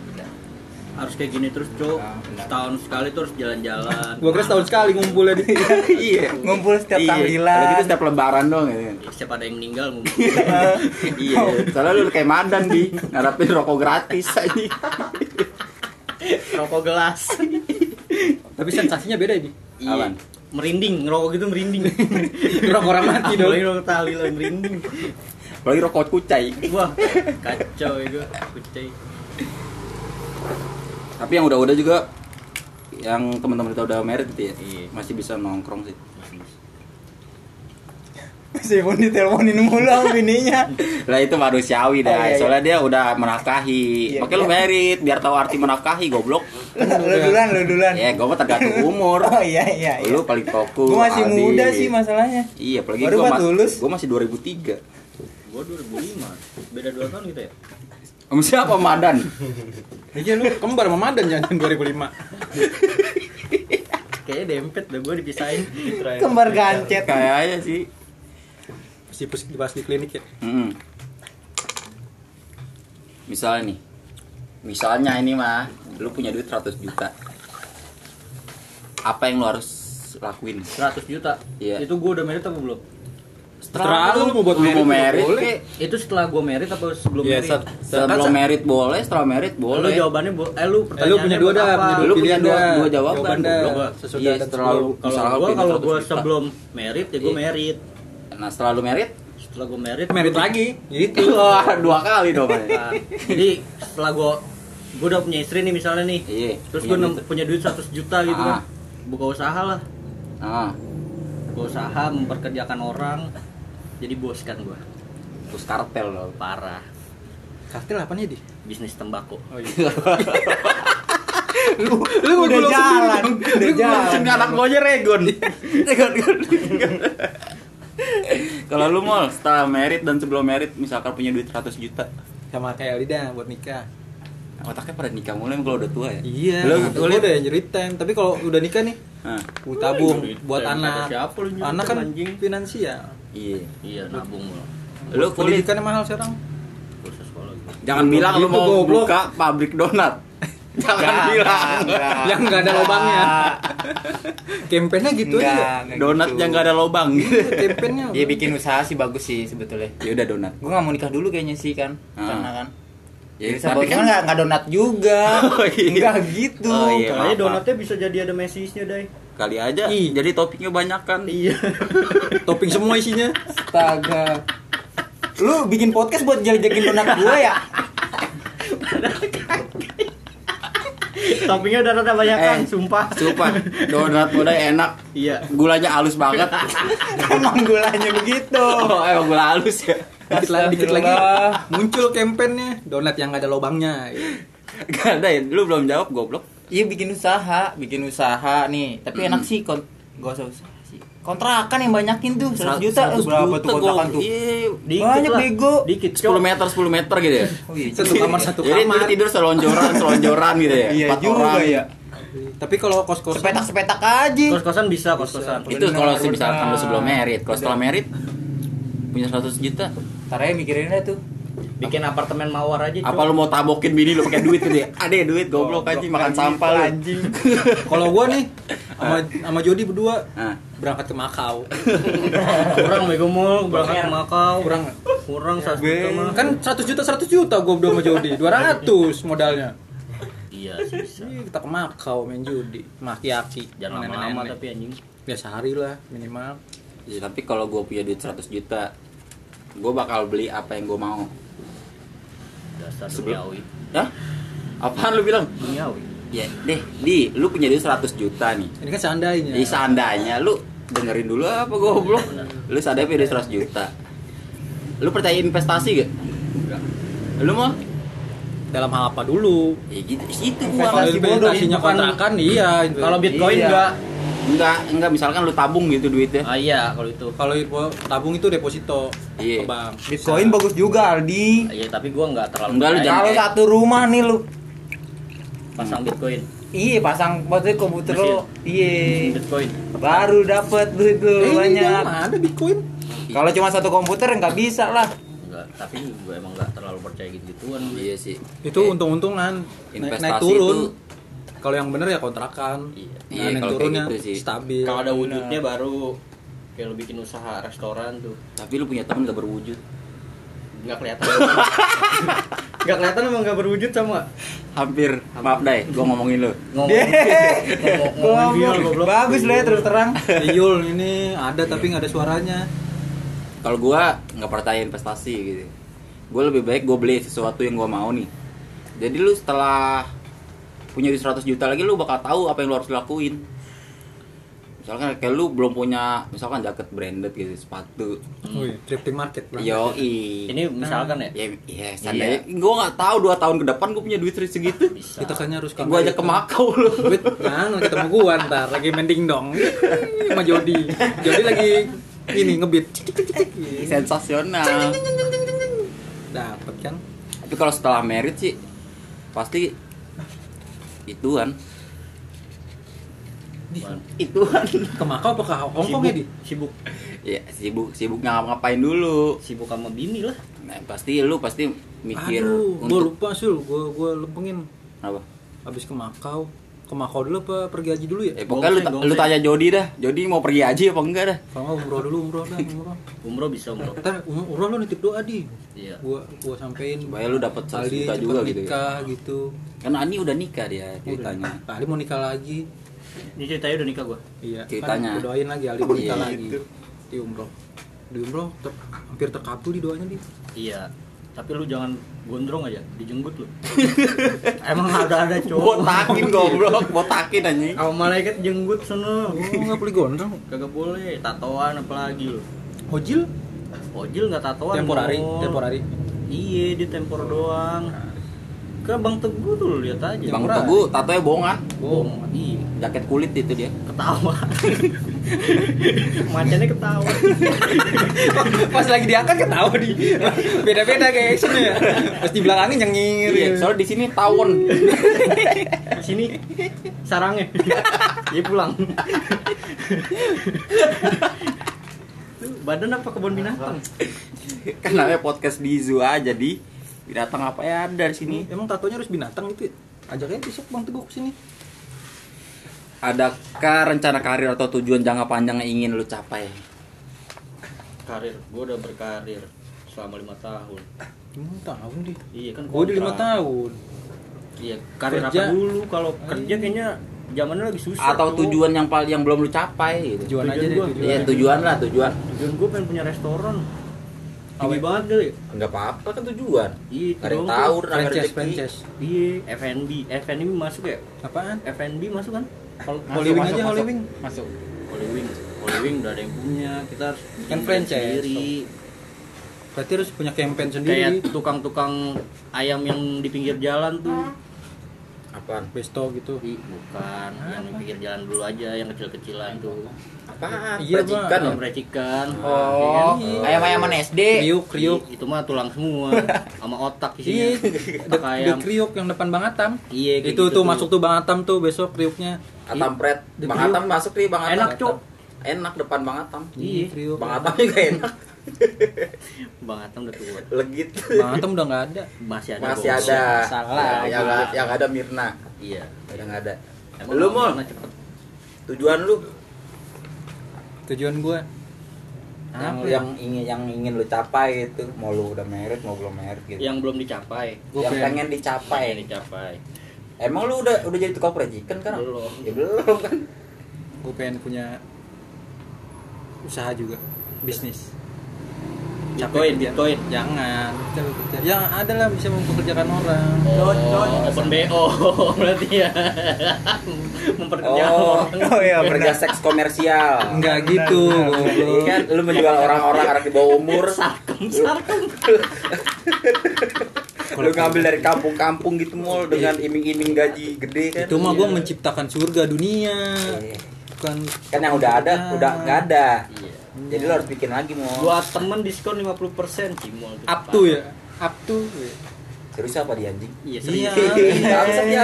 Harus kayak gini terus, Cok. Ah. Setahun sekali tuh harus jalan-jalan. Gua kira setahun sekali ngumpulnya di. iya. Ngumpul setiap Iya. tahlilan. Kalau gitu setiap lebaran dong ya. Siapa ada yang meninggal ngumpul. iya. Soalnya lu kayak madan di ngarapin rokok gratis aja. Rokok gelas. Tapi sensasinya beda ini. Iya. Merinding, ngerokok gitu merinding. Ngerokok orang mati dong. Apalagi rokok tahlilan merinding. Apalagi rokok kucai. Wah, kacau itu. Kucai. Tapi yang udah-udah juga yang teman-teman kita udah merit gitu ya. Iya. Masih bisa nongkrong sih. Si pun diteleponin mulu sama bininya. Lah itu manusiawi dah. Oh, iya, iya. Soalnya dia udah menafkahi. Iya, Makanya lu iya. merit biar tahu arti menafkahi goblok. Lu duluan, lu duluan. Ya, gua mah tergantung umur. Oh iya iya. iya. Lu paling fokus. Gua masih Aldi. muda sih masalahnya. Iya, apalagi Baru gua, banget mas- lulus. gua masih 2003. Gua 2005. Beda 2 tahun gitu ya? Sama siapa Madan? Iya lu kembar sama Madan jangan 2005. Kayaknya dempet dah gua dipisahin. Kembar gancet. Kayaknya sih. Pus dibahas di klinik ya. Mm. Misalnya nih. Misalnya ini mah lu punya duit 100 juta. Apa yang lu harus lakuin? 100 juta. Iya. Itu gua udah merit apa belum? Terserah lu mau buat lu mau merit merit boleh. Itu setelah gua merit apa sebelum Iya, merit? Sebelum Kan- merit boleh, setelah merit Lu boleh. jawabannya bo- eh lu Eh, lu punya dua dah, punya dua Lu punya pilihan dua- dua jawaban. Sesudah Iya, setelah lu- sebelum. Kalau punya kalau 100 gua juta. sebelum merit ya gua Iya. merit. Nah, setelah lu merit, Setelah gua merit merit lagi. Gitu. wah, dua kali dong. Pak. Nah, jadi setelah gua gua udah punya istri nih misalnya nih. Iya. Terus duit. punya duit 100 juta gitu Ah. kan. Buka usaha lah. Ah, Buka usaha memperkerjakan orang. Jadi bos kan gua. terus kartel loh. Parah. Kartel apanya di? Bisnis tembakau. Oh iya. lu lu Udah jalan, sendiri. udah Lu jalan. anak gua aja Regon. Regon. Kalau lu mau setelah merit dan sebelum merit misalkan punya duit 100 juta, Sama kayak Lida buat nikah. otaknya pada nikah mulai kalau udah tua ya. Iya. Lu Lu kulit udah yang ceritain. Tapi kalau udah nikah nih, Nah, Gue tabung buat anak. siapa lu nyuruh Anak kan anjing? finansial. Iya. Iya, nabung lo. Lu kulit Pendidikannya mahal sekarang. Sekolah gitu. jangan bilang lu mau goblok. buka pabrik donat. Jangan Enggak, bilang. enggak. Yang nggak ada lubangnya. Kampanye gitu aja. enggak Donat gitu. yang gak ada lobang. Kampanye. Dia bikin usaha sih bagus sih sebetulnya. ya udah donat. Gue gak mau nikah dulu kayaknya sih kan, Ah. karena kan. Ya, Ya, tapi kan nggak nggak donat juga. Oh, iya. Enggak gitu. Oh, iya. Donatnya bisa jadi ada mesisnya, Dai. Kali aja. Ih. Jadi topiknya banyak kan. Iya. Topping semua isinya. Astaga. Lu bikin podcast buat jelek-jelekin donat gua ya? Toppingnya udah rada banyak kan, Eh. sumpah. Sumpah, donat udah enak. Iya. Gulanya halus banget. Emang gulanya begitu. Oh, emang gula halus ya. Dikit lagi, dikit lagi muncul kampanyenya donat yang nggak ada lubangnya. Gak ada ya, lu belum jawab goblok. Iya bikin usaha, bikin usaha nih. Tapi enak sih kon gak usah usaha sih. Kontrakan yang banyakin tuh 100 juta, 100 berapa tuh kontrakan tuh? Iya, Banyak bego. Dikit, 10 meter 10 meter gitu ya. Oh iya. Satu kamar satu Jadi kamar. dia tidur selonjoran selonjoran gitu ya. Iya Empat juga orang. ya. Tapi kalau kos-kosan Sepetak-sepetak aja. Kos-kosan bisa, kos-kosan. Itu kalau misalkan lu benar. sebelum merit, kalau setelah merit punya 100 juta. Ntar aja mikirinnya tuh. Bikin apartemen mawar aja, Apa lu mau tabokin bini lu pakai duit gitu ya? Ada duit goblok aja makan sampah lu. Anjing. Kalau gua nih sama sama Jody berdua Nah, berangkat ke Makau. Kurang bego mul, berangkat ke Makau. Kurang Kurang 100 juta mah. kan 100 juta 100 juta gua berdua sama Jody 200 modalnya Iya bisa. Ih, kita ke Makau main judi maki-aki Jangan sama lama-lama tapi anjing. ya sehari lah minimal ya, tapi kalau gue punya duit 100 juta, gue bakal beli apa yang gue mau. Dasar Sebelum- duniawi. Hah? Apaan lu bilang? Duniawi. Ya, deh, di, lu punya duit 100 juta nih. ini kan seandainya Jadi seandainya lu dengerin dulu apa goblok. Lu sadar punya duit 100 juta. Lu percaya investasi gak? Lu mau? dalam hal apa dulu Ya gitu, itu gua. Investasi bodoh, investasinya kontrakan iya Kalau Bitcoin Iya. enggak. Enggak, enggak misalkan lu tabung gitu duitnya. Ah iya, kalau itu. kalau itu tabung itu deposito Iya. ke bank Bitcoin bagus juga Aldi. Iya, tapi gua enggak terlalu Enggak, lu jangan- Kalau satu rumah nih lu pasang Bitcoin. Iya pasang maksudnya komputer lo Iya Bitcoin. Baru dapet duit eh, tuh ini banyak ada Bitcoin Kalau cuma satu komputer nggak bisa lah Enggak, tapi gua emang enggak terlalu percaya gitu-gituan. Iya sih. itu Eh, untung-untungan naik, investasi naik turun itu- kalau yang bener ya kontrakan Iya. nah, Iya, kalau turunnya gitu sih. stabil Kalau ada wujudnya baru kayak lu bikin usaha restoran tuh. Tapi lu punya temen gak berwujud. Enggak kelihatan. Enggak kelihatan emang enggak berwujud sama Hampir. Maaf deh, gua ngomongin lu. ngomong. ngomong- ngomong. Bagus lah ya terus terang Yul ini ada tapi nggak ada suaranya Kalau gua nggak percaya investasi gitu. Gua lebih baik gua beli sesuatu yang gua mau nih. Jadi lu setelah punya duit 100 juta lagi lu bakal tahu apa yang lu harus lakuin. Misalkan kayak lu belum punya misalkan jaket branded gitu, sepatu. Wih, thrifting market. Yo, Ini misalkan ya. ya, ya, seandainya gua nggak tahu dua tahun ke depan gua punya duit segitu. Bisa. kita kan harus Gua aja ke Makau lu. Duit, nah, ketemu gua ntar lagi mending dong sama Jody. Jody lagi ini ngebit. Cik. Sensasional. Dapet kan? Tapi kalau setelah merit sih pasti ituan. Ituan. Ke Makau apa ke Hongkong ya di? Sibuk. ya sibuk sibuk ngapain dulu. Sibuk sama bini lah. Nah, pasti lu pasti mikir Aduh, gua untuk lupa sul, gua gua lempengin. apa? Habis ke Makau, ke Makau dulu apa pergi haji dulu ya? Eh, pokoknya lu, lu tanya Jody dah. Jody mau pergi aja apa enggak dah? Kalau nggak umroh dulu, umroh dah, umroh. Umroh bisa umroh. Ntar um- umroh lu nitip doa di. Iya. Gua gua sampein. Supaya lu dapet 100 Ali juta juga gitu ya. nikah gitu. Kan Ani udah nikah dia ceritanya. Ali mau nikah lagi. Ini ceritanya udah nikah gua. Iya. Ceritanya. Kan doain lagi Ali mau nikah Iya. lagi. Di umroh. Di umroh ter- hampir terkabul di doanya di. Iya. Tapi lu jangan gondrong aja, dijenggut lu. Emang ada ada cowok. Botakin goblok, botakin anjing. Kalau malaikat jenggut sono. Oh, nggak boleh gondrong. Kagak boleh, tatoan apalagi lu. Ojil Ojil nggak tatoan. temporari, Mul. temporari. Iya, di tempor doang. Ke Bang Teguh tuh lu lihat aja. Bang. Teguh tatonya bohongan. Bohong. Iya. Jaket kulit itu dia Ketawa. Macannya ketawa. Pas lagi diangkat ketawa di. Beda-beda kayak actionnya ya. Pas di belakangnya nyengir. iya soalnya di sini tawon Sini sarangnya. Dia pulang. Badan apa kebun binatang? kan namanya podcast di zoo aja di binatang apa ya ada di sini Emang tatonya harus binatang itu ya? Ajak aja besok Bang Teguh ke sini. Adakah rencana karir atau tujuan jangka panjang yang ingin lu capai Karir, gue udah berkarir selama lima tahun. Lima tahun di. Iya kan. Gue di lima tahun. Iya, karir Kerja. apa dulu? Kalau kerja kayaknya zamannya lagi susah. atau tuh. tujuan yang paling yang belum lu capai gitu Tujuan aja Tujuan deh gua. tujuan. Iya tujuan lah tujuan Tujuan gue pengen punya restoran. Tinggi banget kali. nggak apa-apa kan tujuan Iya, ada yang doang tahu franchise. Iya, F&B. F&B masuk ya? Apaan? F&B masuk kan? Holy Wing aja, Holy Wing. masuk Holy Wing. Holy Wing udah ada yang punya. Kita harus Kan franchise. sendiri. Berarti harus punya campaign sendiri. Kayak tukang-tukang ayam yang di pinggir jalan tuh. Apaan Besto gitu. Ih, bukan, yang di pinggir jalan dulu aja, yang kecil-kecilan tuh. apaan Iya, Percikan ya? Yang recikan. Oh, Iya. ayam-ayaman SD. Kriuk, kriuk. Itu mah tulang semua sama otak Iya, isinya. Otak the ayam. kriuk yang depan Bang Atam. Iya, itu gitu tuh masuk tuh Bang Atam tuh besok kriuknya. Atam Pret Di Bang. Atam masuk nih Bang Atam Enak, Cok. enak depan Bang Atam Iya. kriuk. Bang Atam juga enak Bang Atam udah tua. legit Bang Atam udah nggak ada. Masih ada. masih bos. ada Salah. Ya, yang yang ada Mirna Iya. yang ada Emang lu mau tujuan lu Tujuan gua yang Apa ya? yang ingin yang ingin lu capai itu mau lu udah merit mau belum merit gitu Yang belum dicapai. Gua yang pengen- pengen dicapai Pengen dicapai. emang lu udah udah jadi tukang percikan kan Belum. ya belum kan gue pengen punya usaha juga bisnis Bitcoin. Bitcoin. jangan yang ada lah bisa mempekerjakan orang Oh, open BO berarti ya. Memperkerjakan oh orang. oh ya kerja seks komersial enggak gitu Iya goblok. kan lu menjual orang-orang anak di bawah umur Sarkem, sarkem. lu ngambil dari kampung-kampung gitu mall dengan iming-iming gaji gede kan itu mah gue Iya. menciptakan surga dunia Iya. bukan kan yang udah ada udah nggak ada Iya. Jadi lu harus bikin lagi mau Buat temen diskon 50% Cimol. tuh. up to ya up to serius apa dia anjing Iya, iya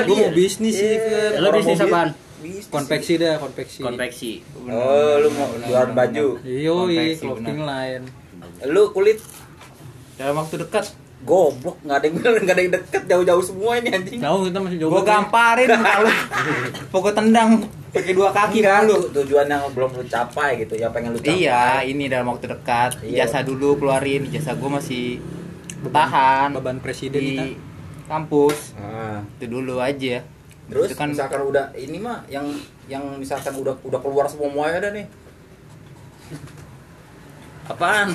gue dia. mau bisnis sih Iya. Fer. Lo bisnis apaan? Bisnis. konveksi dah konveksi Konveksi. oh lu mau jualan baju Konveksi, clothing line lu kulit Dalam waktu dekat. goblok nggak ada yang bener nggak ada yang deket jauh-jauh semua ini anjing jauh kita masih jauh Gue gamparin kalau pokok tendang pakai dua kaki Enggak, lu. tu- tujuan yang belum lu capai gitu yang pengen lu capai Iya, ini dalam waktu dekat. Iya. Ijazah dulu keluarin. Ijazah gue masih tahan beban presiden di kita kampus. Nah, Itu dulu aja. terus Itu kan misalkan udah ini mah yang yang misalkan udah udah keluar semua semuanya ada nih apaan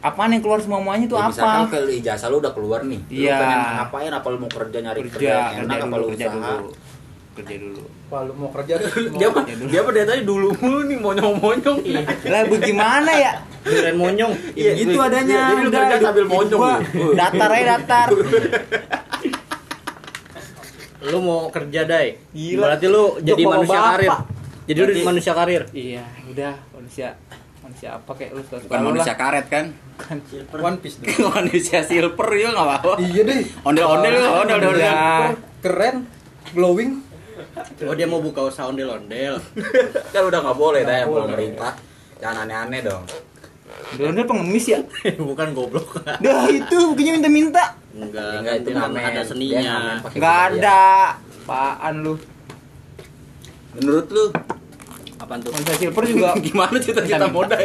apaan yang keluar semuanya itu Ya, misalkan apa? ke ijazah lu udah keluar nih lu Iya. pengen ngapain apa lu mau kerja nyari kerja, Kerja, yang kerja enak apa dulu, lu kerja usaha dulu. Kerja dulu. kalau mau kerja dia apa dia apa dari tadi dulu mulu nih monyong monyong Lah bagaimana ya? Duren monyong. Iya, gitu iya, adanya. jadi lu Udah, kerja sambil monyong gua. Datar aja datar. Lu mau kerja, Dai. Gila. Berarti lu jadi manusia bapak. karir. Jadi lu manusia karir. Iya, udah manusia manusia apa kayak lu bukan manusia karet kan one piece dong manusia silver ya nggak apa-apa iya deh ondel ondel ondel ondel keren glowing Oh, dia mau buka usaha ondel-ondel. kan udah nggak boleh dah yang pemerintah jangan aneh-aneh dong udah pengemis ya. Bukan goblok. Dah itu bukannya minta-minta. Enggak, Enggak, itu itu kan ngamen. ada seninya. Enggak budaya. ada. Apaan lu? menurut lu Apaan tuh? Manusia silver juga gimana cita-cita Minta-minta. modal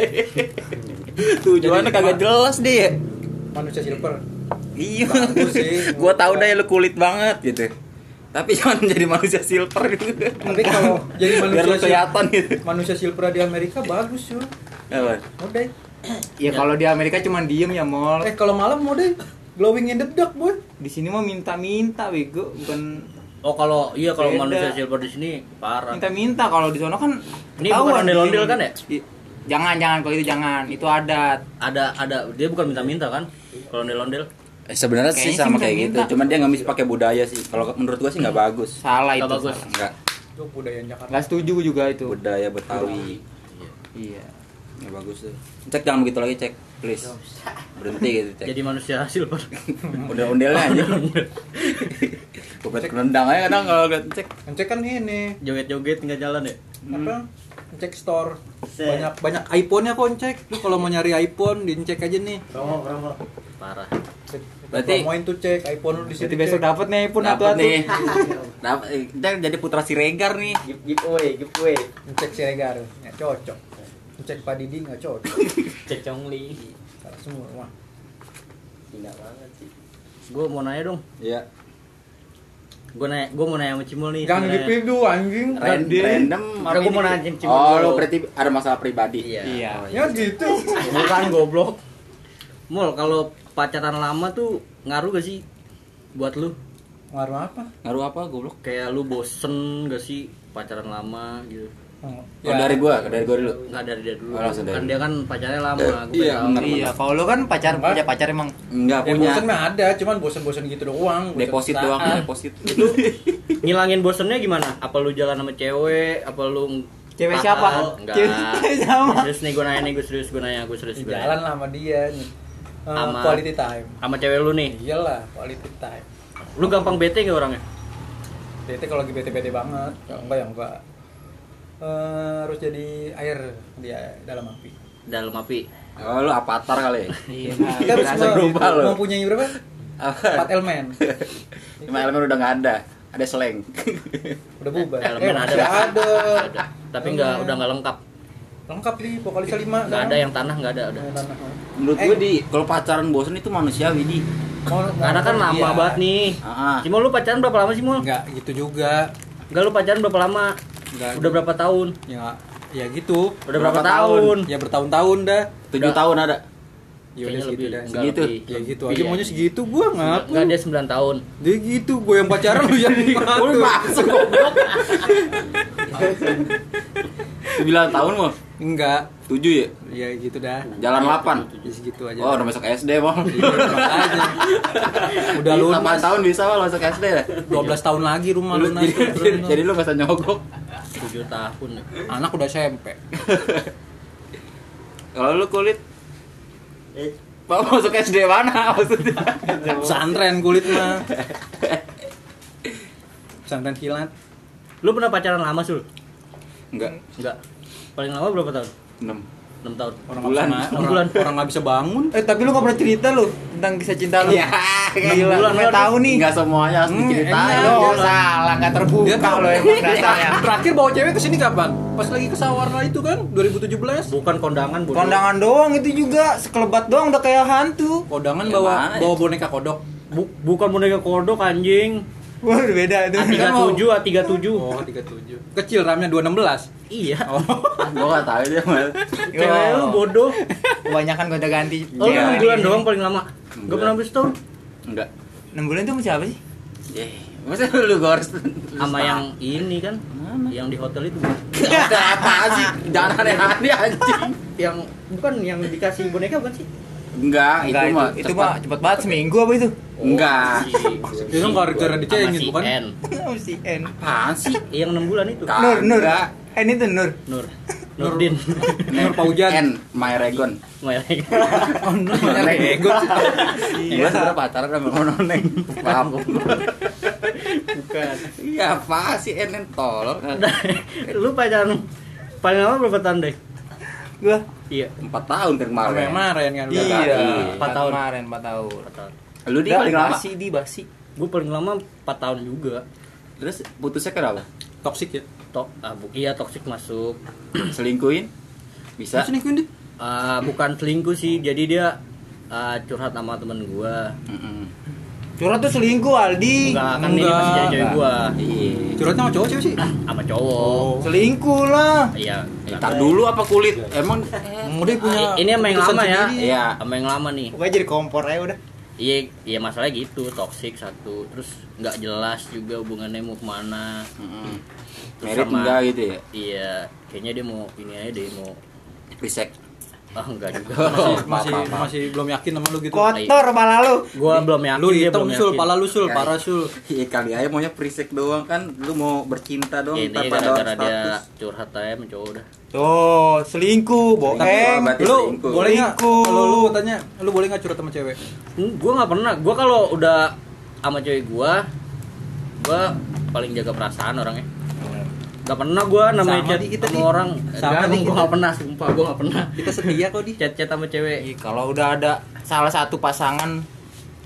tujuannya Jadi, kagak jelas deh manusia silver iya gua tahu deh lu kulit banget gitu tapi jangan menjadi manusia silver gitu tapi kalau jadi biar manusia sil- kelihatan gitu manusia silver di Amerika bagus cuy apa udah Ya kalau di Amerika cuma diem ya mall. eh kalau malam mau deh glowing in the dark boy Di sini mah minta-minta bego, bukan Oh, kalau iya kalau manusia silver di sini parah. minta-minta kalau di sana kan Ini bukan ondel-ondel kan ya? Jangan jangan kalau itu jangan, itu adat. Ada ada dia bukan minta-minta kan? Kalau ondel-ondel. Eh, sebenarnya sih sama kayak gitu minta. cuman dia nggak bisa pakai budaya sih kalau menurut gua sih nggak bagus Salah itu. Nggak bagus. salah. nggak Itu budaya Jakarta. Nggak setuju juga itu. budaya betawi Iya. nggak bagus tuh cek jangan begitu lagi cek please berhenti gitu cek Jadi manusia hasil Pak. udah ondelnya aja gue pengen nendang aja kadang kalau liat cek Ngecek kan ini Joget-joget nggak jalan ya? apa? Ngecek store. Set. Banyak banyak iPhone-nya kok ngecek. Lu kalau mau nyari iPhone, dicek aja nih. Parah. Berarti- promoin tuh cek iPhone lu di situ. Jadi besok cek. dapat nih pun Dapet atu-atu. nih Dapet, eh, kita jadi putra siregar nih Giveaway, giveaway. ngecek si Regar, nggak cocok. Ngecek Pak Didi nggak cocok. Cek Congli. Salah semua mah. Tidak banget sih. Gue mau nanya dong. Iya Gue nanya, gue mau nanya sama Cimol nih. Jangan gitu anjing. Ran- Tadi. random Udah, gua mau nanya Cimol oh lo berarti ada masalah pribadi Iya. Iya. Oh, Ya gitu. Bukan goblok. Mul, kalau pacaran lama tuh ngaruh gak sih buat lu? Ngaruh apa? ngaruh apa goblok Kayak lu bosen gak sih pacaran lama gitu? Oh, oh, dari gua dari gua dulu Nggak dari dia dulu. Oh, langsung dari kan lu. dia kan pacarnya lama. Eh, gua iya, tahu. benar. Iya, kalau lu kan pacar Enggak. punya pacar emang nggak Ya punya bosen mah ada, cuman bosen-bosen gitu doang. bosen deposit saat. doang deposit Ngilangin bosennya gimana? Apa lu jalan sama cewek? Apa lu Cewek siapa? Enggak. Cewek sama. Serius nih gue nanya nih, gue serius gue nanya, gue serius gue Jalan lah sama dia nih. Eh, Sama- quality time. Sama cewek lu nih, Iyalah, quality time. lu gampang bete gak orangnya? Bete kalau lagi bete-bete banget, kalau enggak ya enggak. Eh, harus jadi air dia dalam api. Dalam api. oh lu avatar kali ya Iya. Kita harus Berasa mau- berubah lo. mempunyai berapa? Empat elemen. cuma elemen udah nggak ada ada slang Udah bubar. Elemen eh, ada. ada. Ada. Tapi nggak udah nggak lengkap. Lengkap nih, vokalisnya lima. Nggak ada yang tanah nggak ada. udah. Tanah. Menurut Eh, gua di kalau pacaran bosen itu manusiawi di Karena kan lama iya. banget nih. Ah. Cuma lu pacaran berapa lama sih mul? Enggak gitu juga. Enggak lu pacaran berapa lama? Enggak. Udah berapa tahun? Ya, ya gitu. Udah berapa, Berapa tahun? tahun? Ya bertahun-tahun dah. tujuh tahun ada Ya udah Kayaknya segitu lebih. dah. Enggak Segitu? lebih. Ya gitu aja maunya segitu gua ngapa? Enggak dia 9 tahun. Dia gitu, gue yang pacaran lu yang Lu masuk goblok. 9 tahun mau Enggak. 7 ya Ya gitu dah. jalan 8 Ya segitu aja. oh udah masuk SD mau Iya. Udah lu 8 tahun bisa mau masuk SD ya 12 tahun lagi rumah Lu- lu jadi, lu masa nyogok 7 tahun. Anak udah SMP. kalau lu kulit mau masuk SD mana maksudnya Pesantren kulit mah. Pesantren kilat. Lu pernah pacaran lama sul? enggak Enggak. Paling lama berapa tahun? 6 6 tahun. Orang Bulan. nggak bisa, Enam orang, bulan. orang nggak bisa bangun. Eh tapi lu gak pernah cerita lu tentang kisah cinta lu. Iya, gila. bulan, kan? tahu nih. Enggak semuanya harus Hmm, diceritain. enak. Oh, salah, gak terbuka lo emang dasarnya. Terakhir bawa cewek ke sini kapan? Pas lagi ke Sawarna itu kan 2017. Bukan kondangan bodoh. Kondangan doang itu juga sekelebat doang udah kayak hantu. Kodangan Ya, bawa mana ya? bawa boneka kodok. Bu- bukan boneka kodok anjing. Wah, udah beda itu. A37, A37. Oh, 37. Kecil RAM-nya 216. Iya. Oh. Gua enggak tahu dia mal. Cewek lu bodoh. Kebanyakan gonta ganti. Oh. 6 bulan doang paling lama. Enggak. pernah habis tahun. Enggak. 6 bulan itu sama siapa sih? Eh, masa lu gua harus Sama yang ini kan. Mana? Yang di hotel itu. Hotel apa sih? Jangan aneh-aneh anjing. yang bukan yang dikasih boneka bukan sih? Enggak, Enggak, itu mah itu mah cepet banget seminggu apa itu? Enggak. Si- Itu kan gara-gara dicengin, sama si bukan? N. Oh, si N. Apaan sih? Yang 6 bulan itu. Nur, Nur. Enggak. N itu Nur. Nur. Nurdin. Nur Paujan. N, My Regon. Mereka. Oh, Nur Ego. Iya, sebenarnya pacaran sama noneng. Paham kok. Bukan. Iya, apa sih N N tolol. lu pacaran paling lama berapa tahun deh? Gua. Iya. 4 tahun kemarin. yang kemarin kan. Iya. Iya. Empat tahun. Kemarin 4 tahun. Empat tahun. Lu di paling lama. Basi di basi. Gue paling lama 4 tahun juga. Terus putusnya kenapa? Toxic ya. Tok, ah, bu, iya toksik masuk. Selingkuhin? Bisa? Sini kundi. Ah, bukan selingkuh sih, jadi dia ah, curhat sama temen gua. Mm-mm. Curhat tuh selingkuh Aldi. Enggak, kan ini Enggak. masih jadi cewek gua. Iya. Curhatnya sama cowok cewek sih. Sama cowok. Oh. Selingkuh lah. Iya. Ntar dulu apa kulit? Emang Hmm, Udah punya. Ah, ini sama yang lama ya. Iya. Sama yang lama nih. Pokoknya jadi kompor aja udah. Iya, iya masalahnya gitu, toksik satu, terus nggak jelas juga hubungannya mau ke mana. Mm-mm. Terus Merit sama- enggak gitu ya? Iya, kayaknya dia mau ini aja deh mau Risek. Oh, enggak juga. Masih masih maaf, maaf. masih belum yakin sama lu gitu. Kotor kepala lu. Gua belum yakin Lu belum sul, yakin. pala lu sul, Ya, parah ya. sul. Iya kali aja maunya prisek doang kan lu mau bercinta doang Ini tanpa gara-gara dia status. curhat aja sama cowok udah. Tuh, selingkuh, bohong. Lu selingkuh. boleh nggak? Selingkuh. Kalau lu tanya, lu boleh nggak curhat sama cewek? Hmm, Gua nggak pernah. Gua kalau udah sama cewek gua, gua paling jaga perasaan orangnya. Gak pernah gua namanya Sama chat kita, sama Di. orang. Sama gua kita. gak pernah, sumpah gua gak pernah. Kita setia kok di. Chat-chat sama cewek. Ih, kalau udah ada salah satu pasangan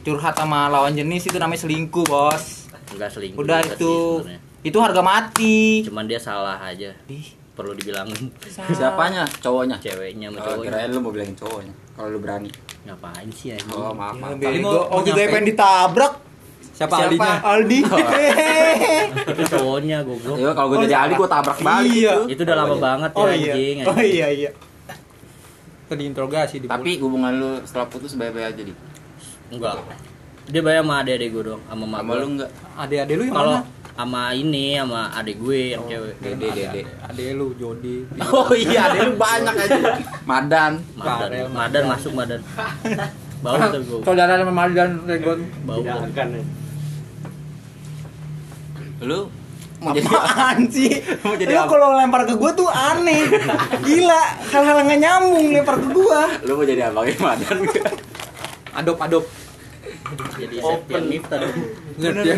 curhat sama lawan jenis itu namanya selingkuh, Bos. Enggak selingkuh. Udah itu sih itu harga mati. Cuman dia salah aja. Ih, Perlu dibilangin Siapanya? Cowoknya. ceweknya sama cowoknya. kirain lu mau bilangin cowoknya. Kalau lu berani. Ngapain sih anjing? Oh, maaf, Ya, maaf. Tadi Oh, juga nyampein. pengen ditabrak. Siapa, Aldinya? Aldi. Itu cowoknya goblok. Ya kalau gue jadi Ali gue tabrak balik Iya. Itu udah lama banget ya Oh anjing. iya. anjing. Oh iya iya. Tadi interogasi di Tapi hubungan lu setelah putus baik-baik aja di. Enggak. Dia bayar sama adik-adik gue dong, sama mak Sama lu enggak? Ade-ade lu yang Kalau mana? sama ini sama adik gue yang cewek. Dede, dede. Ade lu Jody. Oh iya, ada lu banyak aja. Madan. Madan, Madan masuk Madan. Bau tuh gue. Saudara sama Mardan Regon. Bau. tuh. Lu mau jadi Apaan sih? Mau jadi Lu apa? kalau lempar ke gua tuh aneh. Gila, hal-hal nggak nyambung lempar ke gua. lu mau jadi abangnya Madan enggak? Adop adop. Jadi Septian Miftah dong. Septian.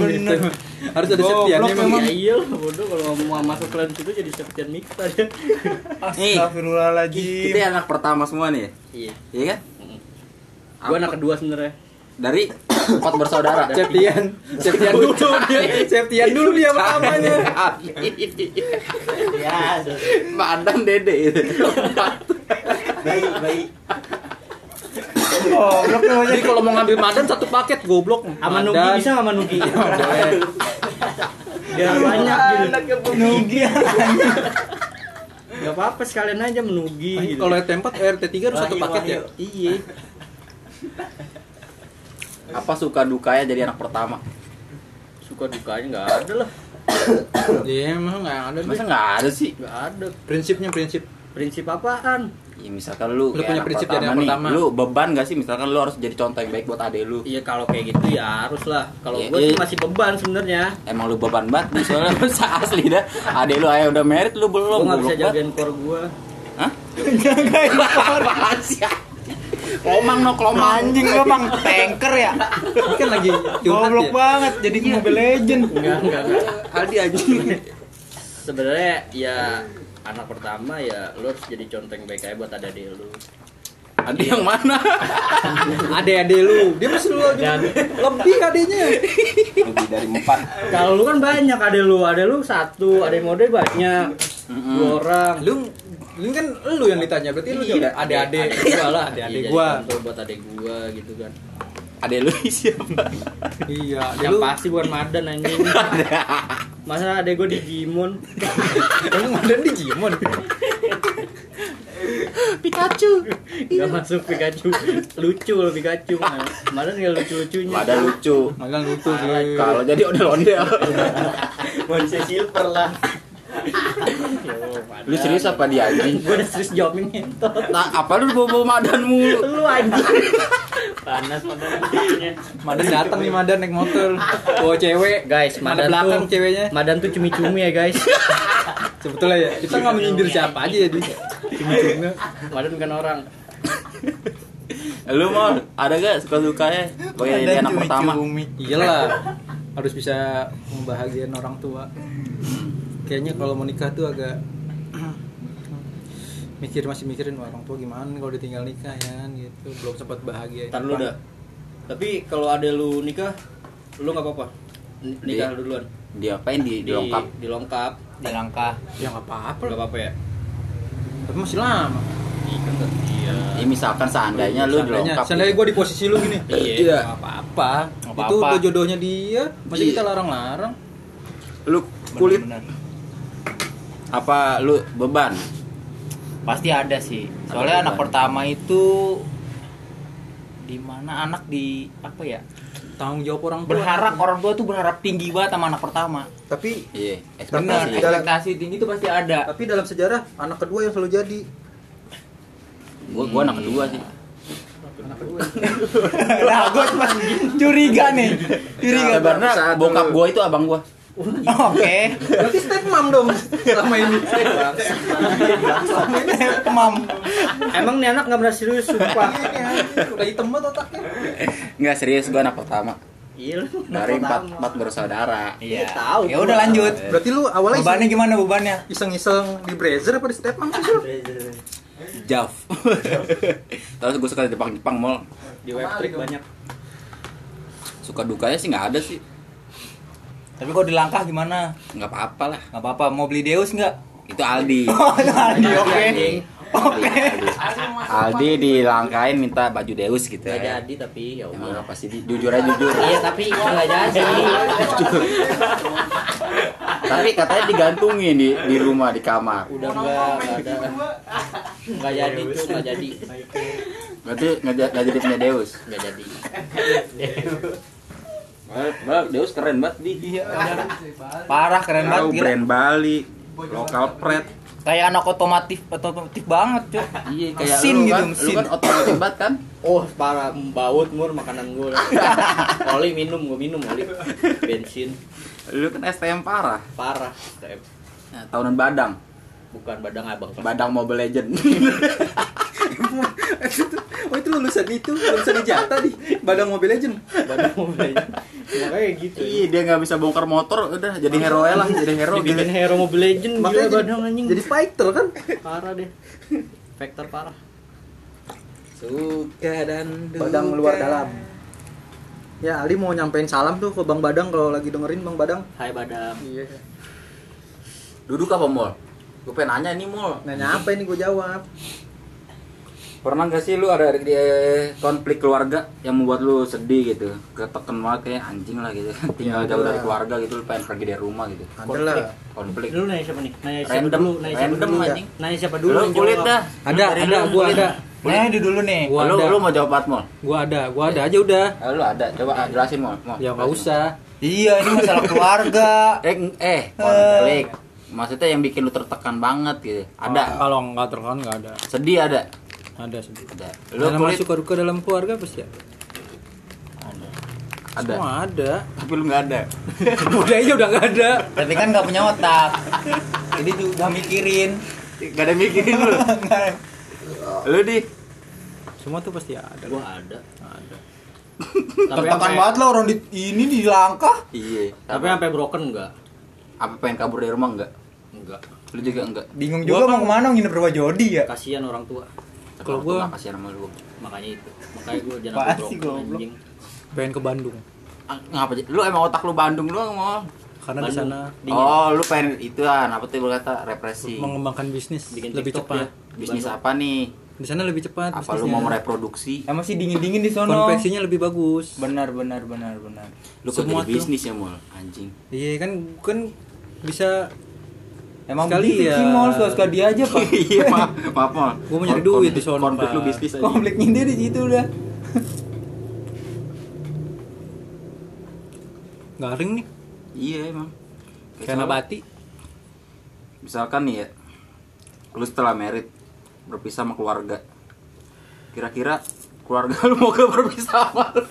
Harus ada Septiannya emang. memang. Ya iya lah bodoh kalau mau masuk klan situ jadi Septian Miftah dia. Nih, Astagfirullahaladzim. kita anak pertama semua nih. Iya. Iya kan? Gue anak kedua sebenarnya. Dari empat bersaudara. Septian. Septian dulu dia. Septian dulu dia pertamanya. Ya, Madan Dede itu. baik baik. Goblok namanya. Jadi kalau mau ngambil Madan satu paket goblok. Sama Nugi bisa sama Nugi. Boleh. Biar banyak gitu. Nugi. Gak apa-apa sekalian aja menugi gitu. Kalau RT 4 RT 3 harus satu Wahyu, paket ya. Iya. Apa suka dukanya jadi anak pertama? Suka dukanya nggak ada lah. Iya, emang nggak ada. Masa nggak ada sih? Nggak ada. prinsipnya prinsip. Prinsip apaan? Ya, misalkan lu, Lu punya prinsip jadi pertama anak nih, pertama. lu beban gak sih? Misalkan lu harus jadi contoh yang baik buat adek lu. Iya kalau kayak gitu ya harus lah. Kalau Iya, gue iya. sih masih beban sebenarnya. Emang lu beban banget, soalnya masa asli dah. Adek lu ayo udah merit, lu belum. Gue nggak bisa jagain core gue. Hah? Jagain Apaan sih? Komang no, komang. Anjing lu bang tanker ya. Kan lagi Goblok ya. banget jadi Mobile Legend. Enggak enggak enggak. Aldi anjing. Sebenarnya ya anak pertama ya lu harus jadi contoh yang baik aja buat adik lu. Adi yang mana? Ade-ade lu. Dia masih lu Dan lebih adenya. Lebih dari empat. kalau lu kan banyak adek lu, adek lu satu, adek mode banyak. Mm-mm. Dua orang. Lu lu kan lu yang ditanya berarti lu juga ade-ade gua lah, ade-ade Iya, gua. buat adek gua gitu kan. Adek lu siapa? Iya, Yang lu. pasti bukan Madan anjing. Masa adek gua di Jimon? Emang Madan di Jimon. Pikachu. Gak masuk Pikachu. Lucu loh Pikachu. Madan gak lucu-lucunya. Ada lucu. Magang lucu sih. Kalau jadi ondel-ondel. Manusia silver lah. Lu serius apa dia anjing? Gue udah serius jawabin ngentot. Nah, apa lu bawa-bawa Madan mulu? Lu anjing. Panas Madan. Madan datang nih Madan naik motor. Bawa cewek. Guys, Ada Madan belakang tuh ceweknya. Madan tuh cumi-cumi ya guys. Sebetulnya ya, kita nggak menyindir siapa aja ya. Cumi-cumi. Madan bukan orang. Lu mau ada gak suka-sukanya? Sebagai jadi anak pertama. Iyalah. Harus bisa membahagiakan orang tua. Kayaknya kalau mau nikah tuh agak mikir masih mikirin "Wah, orang tua gimana kalau ditinggal nikah ya kan gitu belum sempat bahagia Ntar lu dah. Tapi kalau ada lu nikah, lu nggak apa-apa. Nikah Di- duluan. Diapain di dilengkap? Dilengkap. Di langkah. ya nggak apa-apa Nggak apa-apa ya. tapi masih lama Iya kan Iya. Ya misalkan seandainya lu seandainya dilengkap. seandainya gue di posisi lu gini Iya. nggak apa-apa Nggak itu apa-apa. udah jodohnya dia masih Iya. kita larang-larang Lu kulit. Apa lu beban? Pasti ada sih. Soalnya Ada anak beban. pertama itu di mana anak di apa ya? tanggung jawab orang tua Berharap orang tua tuh berharap tinggi banget sama anak pertama. tapi Iya, Benar, ekspektasi. dalam- ekspektasi tinggi itu pasti ada. tapi dalam sejarah anak kedua yang selalu jadi Gua gua anak kedua sih. nah gue cuma curiga nih curiga Karena bokap gua itu abang gua. Oke Berarti step mom dong selama ini. mam Emang nih anak nggak pernah serius sumpah. Udah hitam banget otaknya. Enggak serius gua anak pertama. Iya lu. Dari empat empat bersaudara. iya Tahu ya udah lanjut Berarti lu awalnya bebannya gimana bebannya iseng-iseng di Brazzer apa di step mom sih? Sul? Jav. Terus gue suka di Jepang-Jepang mall. Di web trick banyak. Suka dukanya sih nggak ada sih. Tapi kalau di langkah gimana Nggak apa-apa lah. nggak apa-apa mau beli Deus nggak Itu Aldi. oh Aldi oke Aldi. oke Aldi dilangkain minta baju Deus gitu Gak ya. jadi tapi ya Emang udah. apa sih? Di- Jujur aja jujur. Iya tapi nggak jadi. Tapi katanya digantungin di di rumah di kamar. Udah nggak nggak ada. Nggak jadi tuh nggak jadi. Berarti nggak jadi punya Deus. Nggak jadi. Bang, Deus keren banget di. Iya, parah keren banget Tahu gila brand Bali, lokal pret. kayak anak otomotif otomotif banget cuy Iya kayak Mesin lu gitu, kan, mesin. lu kan otomotif banget kan? Oh parah baut mur makanan gue. Oli minum gue minum oli. Bensin Lu kan STM parah. parah. Step. Nah, tahunan Badang. Bukan badang abang. Badang Mobile Legend. Oh itu lulusan itu, lulusan ijata di Badang Mobile Legend. Badang mobil. Makanya gitu. Iya, dia nggak bisa bongkar motor, udah jadi hero lah, jadi hero gitu. Dibikin hero Mobile Legend Makanya gila jadi, badang anjing. jadi fighter kan? parah deh. Vektor parah. Suka dan Badang luar dalam. Ya Ali mau nyampein salam tuh ke Bang Badang kalau lagi dengerin Bang Badang. Hai badang. Iya. Duduk apa mall? Gue pengen nanya nih mall. Nanya apa ini gue jawab. Pernah gak sih lu ada di konflik keluarga yang membuat lu sedih gitu? Ketekan banget kayak anjing lah gitu. Tinggal Ya, jauh ada dari keluarga gitu, lu pengen pergi dari rumah gitu. Ada lah. Konflik. Dulu nanya siapa nih? Nanya siapa Random, dulu? Nanya siapa random dulu? anjing. Nanya siapa dulu? Lu kulit dah. Ada, ada, lu, gua ada. nah ini dulu nih Gua lu, ada. lu mau jawab mall? Gua ada, gua ada aja udah. Eh, lu ada, coba ah, jelasin. Mall, Ya nggak jelasin. usah. iya ini masalah keluarga Eh, eh, konflik. Maksudnya yang bikin lu tertekan banget gitu. Ada. Kalau nggak terkan nggak ada. Sedih ada. Ada. Ada. Lu Dalam kulit suka duka dalam keluarga pasti ada. ada. Ada. Semua ada. Tapi lu nggak ada. udah aja udah nggak ada. berarti kan nggak punya otak jadi tuh udah mikirin Gak ada mikirin lu. Lu di Semua tuh pasti ada. Gua ada. Ada. Tapi tertekan sampai banget lah orang di, ini di langkah Iya. tapi sampai broken enggak? apa pengen kabur dari rumah enggak? Enggak. Lu juga enggak? bingung juga kan- mau ke mana nginep rumah Jody ya Kasihan orang tua. Kalau nggak kasihan sama lu. Makanya itu. Makanya gue jangan goblok? anjing. Pengen ke Bandung. Ah, ngapa sih? Lu emang otak lu Bandung doang mau? Karena di sana Dingin. Oh, lu pengen itu kan apa tuh lu kata represi. mengembangkan bisnis Bikin lebih cepat. ya. Bisnis Bandung. apa nih? Di sana lebih cepat Apa lu mau mereproduksi? emang sih dingin dingin di sono Konveksinya lebih bagus. benar benar benar benar Lu kok Semua bisnis ya, Mul? Anjing. Iya kan kan bisa emang Sekali begitu ya. sih mau suka suka dia aja pak Iya, maaf, maaf. Gua mau nyari duit di sono, Konflik lu Pak. bisnis aja. konfliknya dia di situ udah garing nih Iya, emang. Misalkan- nabati. Misalkan nih ya, lu setelah merit berpisah sama keluarga. Kira-kira keluarga lu mau gak berpisah sama lu?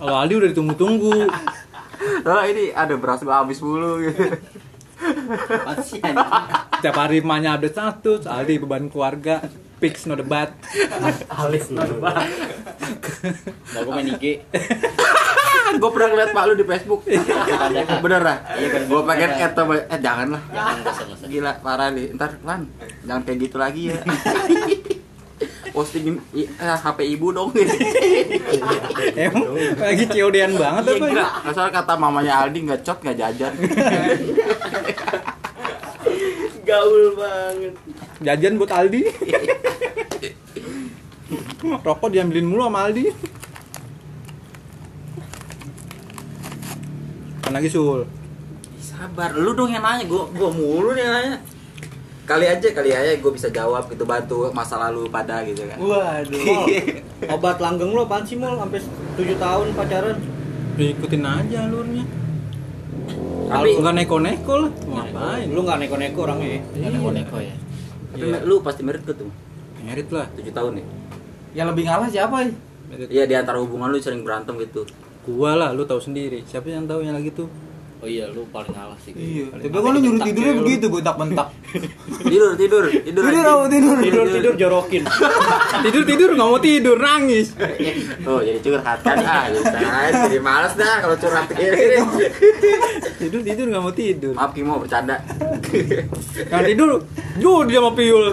Kalau Aldi udah ditunggu-tunggu. Soalnya ini ada beras habis mulu gitu. Apaan sih? Tiap hari emaknya ada status, Aldi beban keluarga, fix no debat. Alis banget. Nah, gue main IG. gue pernah ngeliat pak lu di Facebook. Ada. Bener lah. Iya. Gue pengen add sama eh jangan lah. Jangan nggak usah, nggak usah. Gila parah nih. Ntar Lan, jangan kayak gitu lagi ya. Postingin i- eh, HP ibu dong. Emang lagi COD-an banget Iya apa? gila. Asal kata mamanya Aldi nggak cot nggak jajan. Gaul banget. Jajan buat Aldi. Rokok diambilin mulu sama Aldi. Kan lagi sul. Sabar, lu dong yang nanya. Gue gua mulu nih yang nanya. Kali aja kali aja gue bisa jawab gitu bantu masa lalu pada gitu kan. waduh Obat langgeng lo apaan sih mol sampai 7 tahun pacaran? Ikutin aja alurnya. Tapi- nggak neko-neko lah. Ngapain? Lu nggak neko-neko orangnya. ya? Nggak neko-neko ya. Tapi lu pasti merit gak tuh? Merit lah. 7 tahun ya Yang lebih ngalah siapa? Merit. Iya di antara hubungan lu sering berantem gitu Gua lah, lu tahu sendiri. Siapa yang tahu yang lagi tuh? Oh iya, lu paling ngalah sih. Iya. Tapi kan lu nyuruh tidurnya begitu, bentak-bentak. Tidur tidur Tidur Tidur anjing. apa tidur? Tidur tidur jorokin. tidur tidur nggak mau tidur, nangis. Oh jadi curhat kan ah jadi males dah kalau curhat tidur tidur nggak mau tidur. Maaf Kimo bercanda Yang tidur, Jo dia mau piul.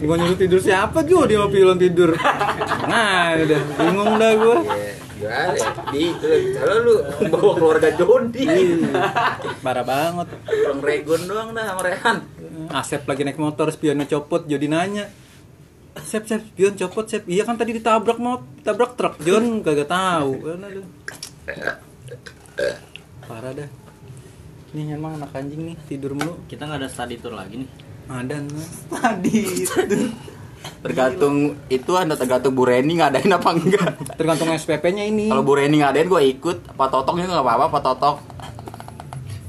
Gua nyuruh tidur siapa Jo dia mau piulan tidur. Nah, udah bingung dah gua. Iya gimana ya di kalau lu bawa keluarga Jody Parah banget. Orang Regon doang dah sama Rehan Asep lagi naik motor, spionnya copot, Jody nanya. Sep, Sep, spion copot, Sep. Iya kan tadi ditabrak mau tabrak truk. John kagak tahu. Parah dah. Nih emang anak anjing nih tidur mulu. Kita nggak ada study tour lagi nih. Ada nih. Tadi. Tergantung itu anda tergantung Bu Reni ngadain apa enggak Tergantung SPP-nya ini. kalau Bu Reni ngadain gue ikut Pak Totok juga nggak apa-apa Pak Totok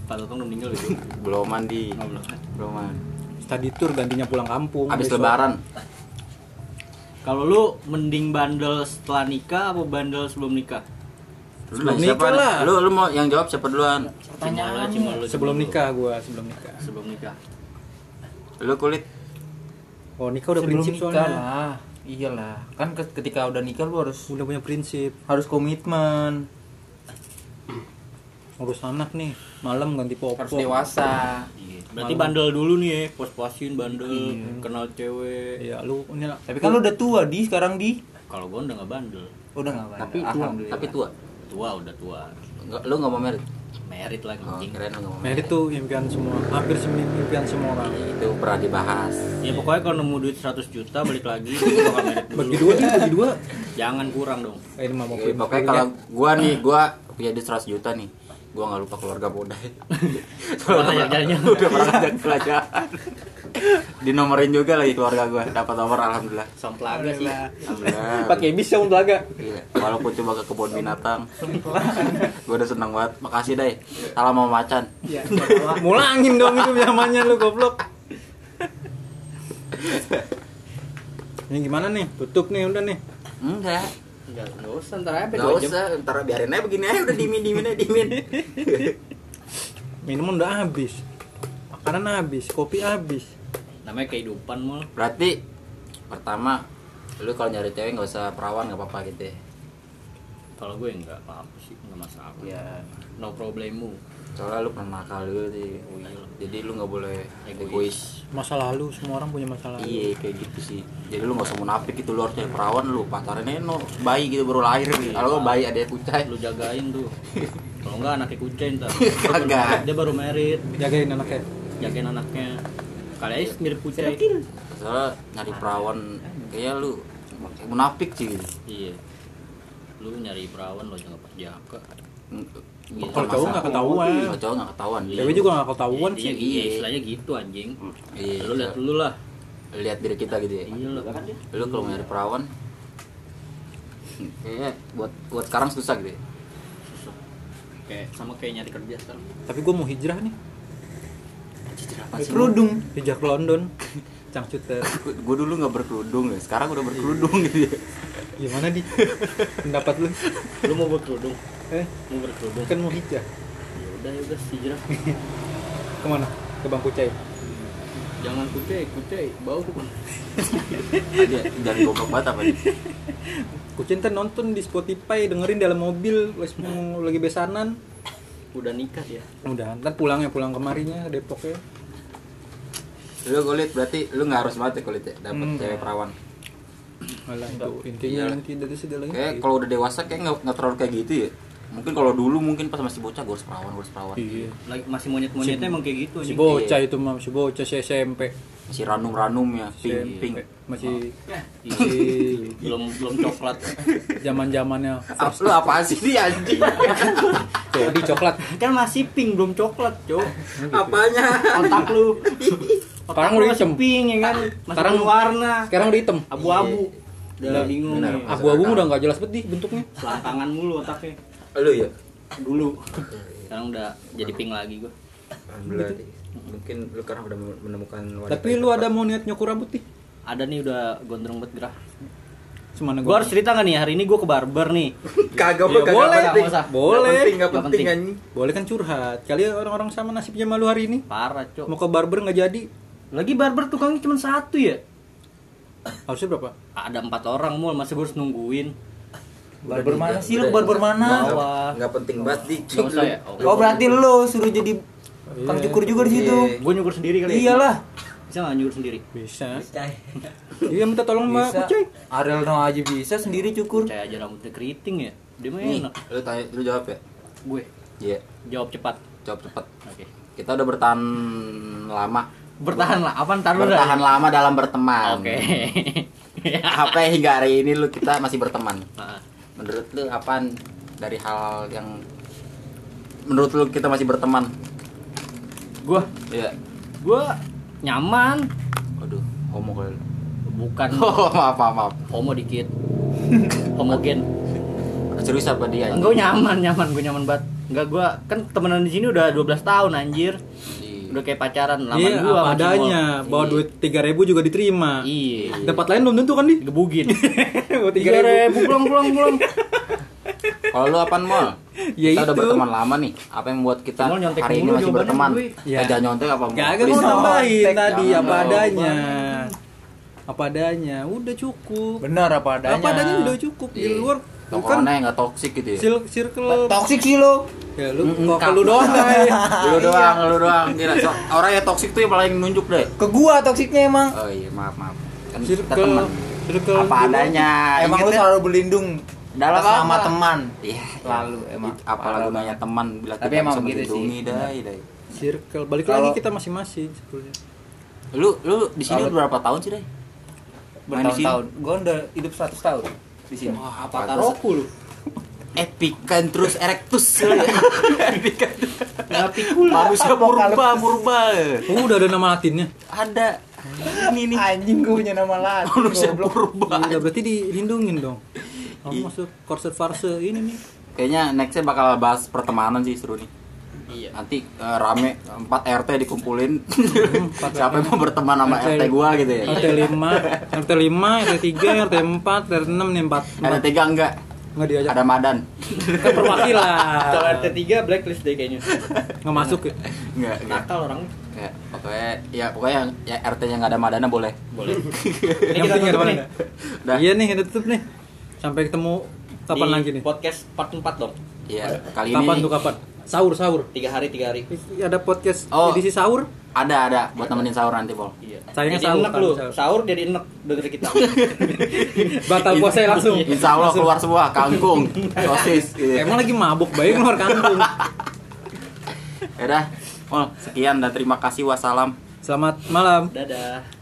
Pak Totong udah meninggal gitu. belum mandi Oh, belum. belum mandi Study tour gantinya pulang kampung. habis besok. lebaran Kalau lu mending bandel setelah nikah apa bandel sebelum nikah? lu Sebelum nanya siapa nikah lah. lu lu mau yang jawab siapa duluan Pertanyaan cuma lu Sebelum cuma lu. nikah gua, sebelum nikah. Sebelum nikah. lu kulit Oh, nikah udah Sebelum prinsip nikah soalnya. lah. Iyalah. Kan ke- ketika udah nikah lu harus Udah punya prinsip. harus komitmen. Ngurus anak nih, malam ganti popok. Harus dewasa. Iya. Berarti bandel dulu nih ya, pos-posin bandel, kenal cewek. Iya, lu ini lah. Tapi kan lu udah tua di sekarang di. Kalau gua udah nggak bandel. Udah enggak apa tapi tua tapi tua Tua udah tua. Nggak, lu nggak mau merit Merit lagi oh, keren Merit tuh impian semua, hampir semua impian semua orang. itu pernah dibahas Ya pokoknya kalau nemu duit 100 juta balik lagi. Bagi dua nih, bagi dua. Jangan kurang dong. Eh, ini mah mau Oke, pokoknya kalau gua nih gua punya duit 100 juta nih gua nggak lupa keluarga bodai yang jalannya? udah pernah ngajak pelajaran dinomorin juga lagi keluarga gua. Dapat nomor alhamdulillah. Samplaga sih. alhamdulillah. Pakai bis ya untuk laga. Iya, walaupun cuma ke kebun binatang. Gua udah seneng banget. Makasih deh salam sama macan. Mulangin dong itu zamannya lu goblok. Ini gimana nih? Tutup nih udah nih. enggak Enggak, enggak usah ntar aja Gak usah, ntar biarin aja begini aja udah dimin dimin aja dimin. Minuman udah habis. Makanan habis, kopi habis. Namanya kehidupan mul. Berarti pertama lu kalau nyari cewek nggak usah perawan nggak apa-apa gitu ya. Kalau gue enggak apa-apa sih, enggak masalah. Iya. No problemu. Soalnya lu pernah nakal dulu sih. Oh iya. Jadi lu nggak boleh Egois. egois. Masa lalu semua orang punya masa lalu. Iya kayak gitu sih. Jadi lu nggak usah munafik gitu lu harus cari perawan lu pacaran no bayi gitu baru lahir nih. Kalau nggak bayi ada yang kucai. Lu jagain tuh. Kalau enggak anaknya kucing ntar. Kagak. Dia baru merit, Jagain anaknya. jagain anaknya. Kali aja mirip kucing. Soalnya nyari perawan kayak lu munafik sih. Iya. Lu nyari perawan lo jangan jaka. Iya, Kalau cowok nggak ketahuan. Kalau cowok nggak ketahuan. Cewek juga nggak ketahuan Iya, sih. iya, istilahnya gitu anjing. Iya. Lu lihat dulu lah. lihat diri kita gitu ya. Iya lu kalau mau nyari perawan kayaknya buat buat sekarang susah gitu ya. Kayak sama kayak nyari kerja sekarang. Tapi gue mau hijrah nih. Kerudung. Hijrah ke London. Cangcuter. gue dulu nggak berkerudung ya sekarang udah berkerudung gitu ya Gimana di? Pendapat lu? Lu mau berkerudung? Eh, Mau berkerudung? kan mau hijrah. Ya udah ya udah hijrah. Ke mana? Ke Bang Kucai. Jangan kucai, kucai bau tuh. dia jangan goblok banget apa nih Kucai ntar nonton di Spotify, dengerin dalam mobil, pas mau lagi besanan. Udah nikah ya. Udah, ntar pulangnya pulang kemarinya Depok ya. Lu kulit berarti lu nggak harus banget ya kulit ya dapat Hmm. cewek perawan Malah itu intinya Iya. nanti dari segalanya. kayak kalau udah dewasa kayak nggak nggak terlalu kayak gitu ya mungkin kalau dulu mungkin pas masih bocah gue harus perawan gue harus perawan Iya. Lagi masih monyet-monyetnya emang kayak gitu Si anjing. bocah itu mah, si bocah si SMP. masih ranum ranum ya pink SMP. pink Masih Iya. masih belum belum coklat. zaman-zamannya Ap- lu apa sih dia anjing tuh di coklat. kan masih pink belum coklat, Cok. apanya Otak lu. Sekarang udah hitam. pink ya kan? Masih Sekarang warna. Sekarang udah hitam. Abu-abu. Udah Benar, bingung benar. nih. Abu-abu udah nggak jelas banget bentuknya. Selangkangan mulu otaknya. lu ya Dulu. Sekarang udah jadi pink lagi gua. Alhamdulillah mungkin lu sekarang udah menemukan Tapi lu ada mau niat nyokur rambut nih? ada nih udah gondrong banget gerah. Semana Gue harus cerita nggak nih hari ini gue ke barber nih. Kagak Ya, kagak boleh. penting. Usah. Boleh. Nggak penting, Nggak penting penting. anjing. Boleh kan curhat. Kali orang-orang sama nasibnya malu hari ini. Parah cok. Mau ke barber nggak jadi. Lagi barber tukangnya cuma satu ya. Harusnya berapa? Ada empat orang mul, gue harus nungguin. Barber mana sih lu? Barber mana? Bawah. Nggak penting banget di. Ya. Oh berarti lu suruh jadi kang cukur juga di situ. Iya. Gue nyukur sendiri kali. ya? Iyalah. Bisa nggak nyukur sendiri? Bisa. Iya minta tolong Mbak Bisa. Kucai. Ariel no aja bisa sendiri cukur. Percaya aja rambutnya keriting ya. Dia mah enak. lu tanya, lu jawab ya. Gue Iya, jawab cepat. jawab cepat. Oke. Kita udah bertahan lama. Bertahan lah. Apaan taruh Bertahan lama dalam berteman. Oke. Apa hingga hari ini lu kita masih berteman? Menurut lu apaan dari hal yang menurut lu kita masih berteman? gue Iya. gue nyaman. Waduh, homo kali. Bukan Oh, maaf, maaf, maaf. homo dikit. Homogen. Serius apa dia? Enggak gua nyaman, nyaman, gue nyaman banget. Enggak gua kan temenan di sini udah 12 tahun anjir. Udah kayak pacaran lama Iya, gua apa adanya. Bawa Iya. duit 3000 juga diterima. Iya. Tempat lain belum tentu kan, Di? Digebugin. Bawa Tiga ribu pulang pulang pulang. Kalau lu apaan, Mol? Ya kita udah itu. berteman lama nih. Apa yang membuat kita hari ini masih berteman? Ya. Jangan nyontek apa, Mol? Gak mau Tek, tadi apa adanya. Apa adanya. Udah cukup. Benar apa adanya. Apa adanya udah cukup. Di Iya. luar lu kan Tongkrongannya nggak toksik gitu ya. sil- circle Toxic sih lu. ya lu kok Kak. lu doang guys. lu doang, lu doang. Kira so- orang yang toksik tuh yang paling nunjuk deh. Ke gua toksiknya emang. Oh iya, maaf, maaf. Kan kita circle teman. circle Apa adanya. Emang lu selalu berlindung Dalam atas nama apa? teman. Iya, Lalu emang. apalah gunanya teman bila Tapi kita emang bisa begitu sih. melindungi dai, dai. circle balik lagi kita masing-masing sebetulnya. Lu lu di sini berapa tahun sih, Dai? Bertahun-tahun. Gua udah hidup 100 tahun di sini. Wah, Apa taruhku lu? Epikan terus erectus. Pikul. Manusia purba, purba. Oh, udah ada nama latinnya. Ada. Ini nih. Anjing gua punya nama latin. Manusia purba. Iya, berarti dilindungin dong. Kamu Iya. masuk korset farse ini nih. Kayaknya nextnya bakal bahas pertemanan sih seru nih. Iya. Nanti eh, rame 4 RT dikumpulin. Siapa yang mau berteman sama RT. RT gua gitu ya? RT 5, RT 5, RT 3, RT 4, RT 6 nih 4. RT 3 enggak. Enggak diajak. Ada Madan. Kan perwakilan. Kalau RT 3 blacklist deh kayaknya. Enggak masuk ya. Enggak, enggak. Nakal orang. Ya, pokoknya ya pokoknya yang ya RT yang nggak ada Madana boleh. Boleh. Ini Yang kita tutup nih. Dah. Iya nih, kita tutup nih. Sampai ketemu kapan lagi nih? Podcast part 4 dong. Iya, kali Kapan ini tuh kapan? Sahur, sahur. Tiga hari, tiga hari. Ada podcast Oh. edisi sahur. ada ada buat nemenin sahur nanti, Pol. Iya. Sayangnya jadi sahur, enek kan, lu. sahur. Sahur jadi enek denger kita. Batal puasa langsung. Insya Allah keluar semua kangkung, sosis gitu. Emang lagi mabuk baik keluar kandung. Ya udah, Pol, sekian dan terima kasih wassalam. Selamat malam. Dadah.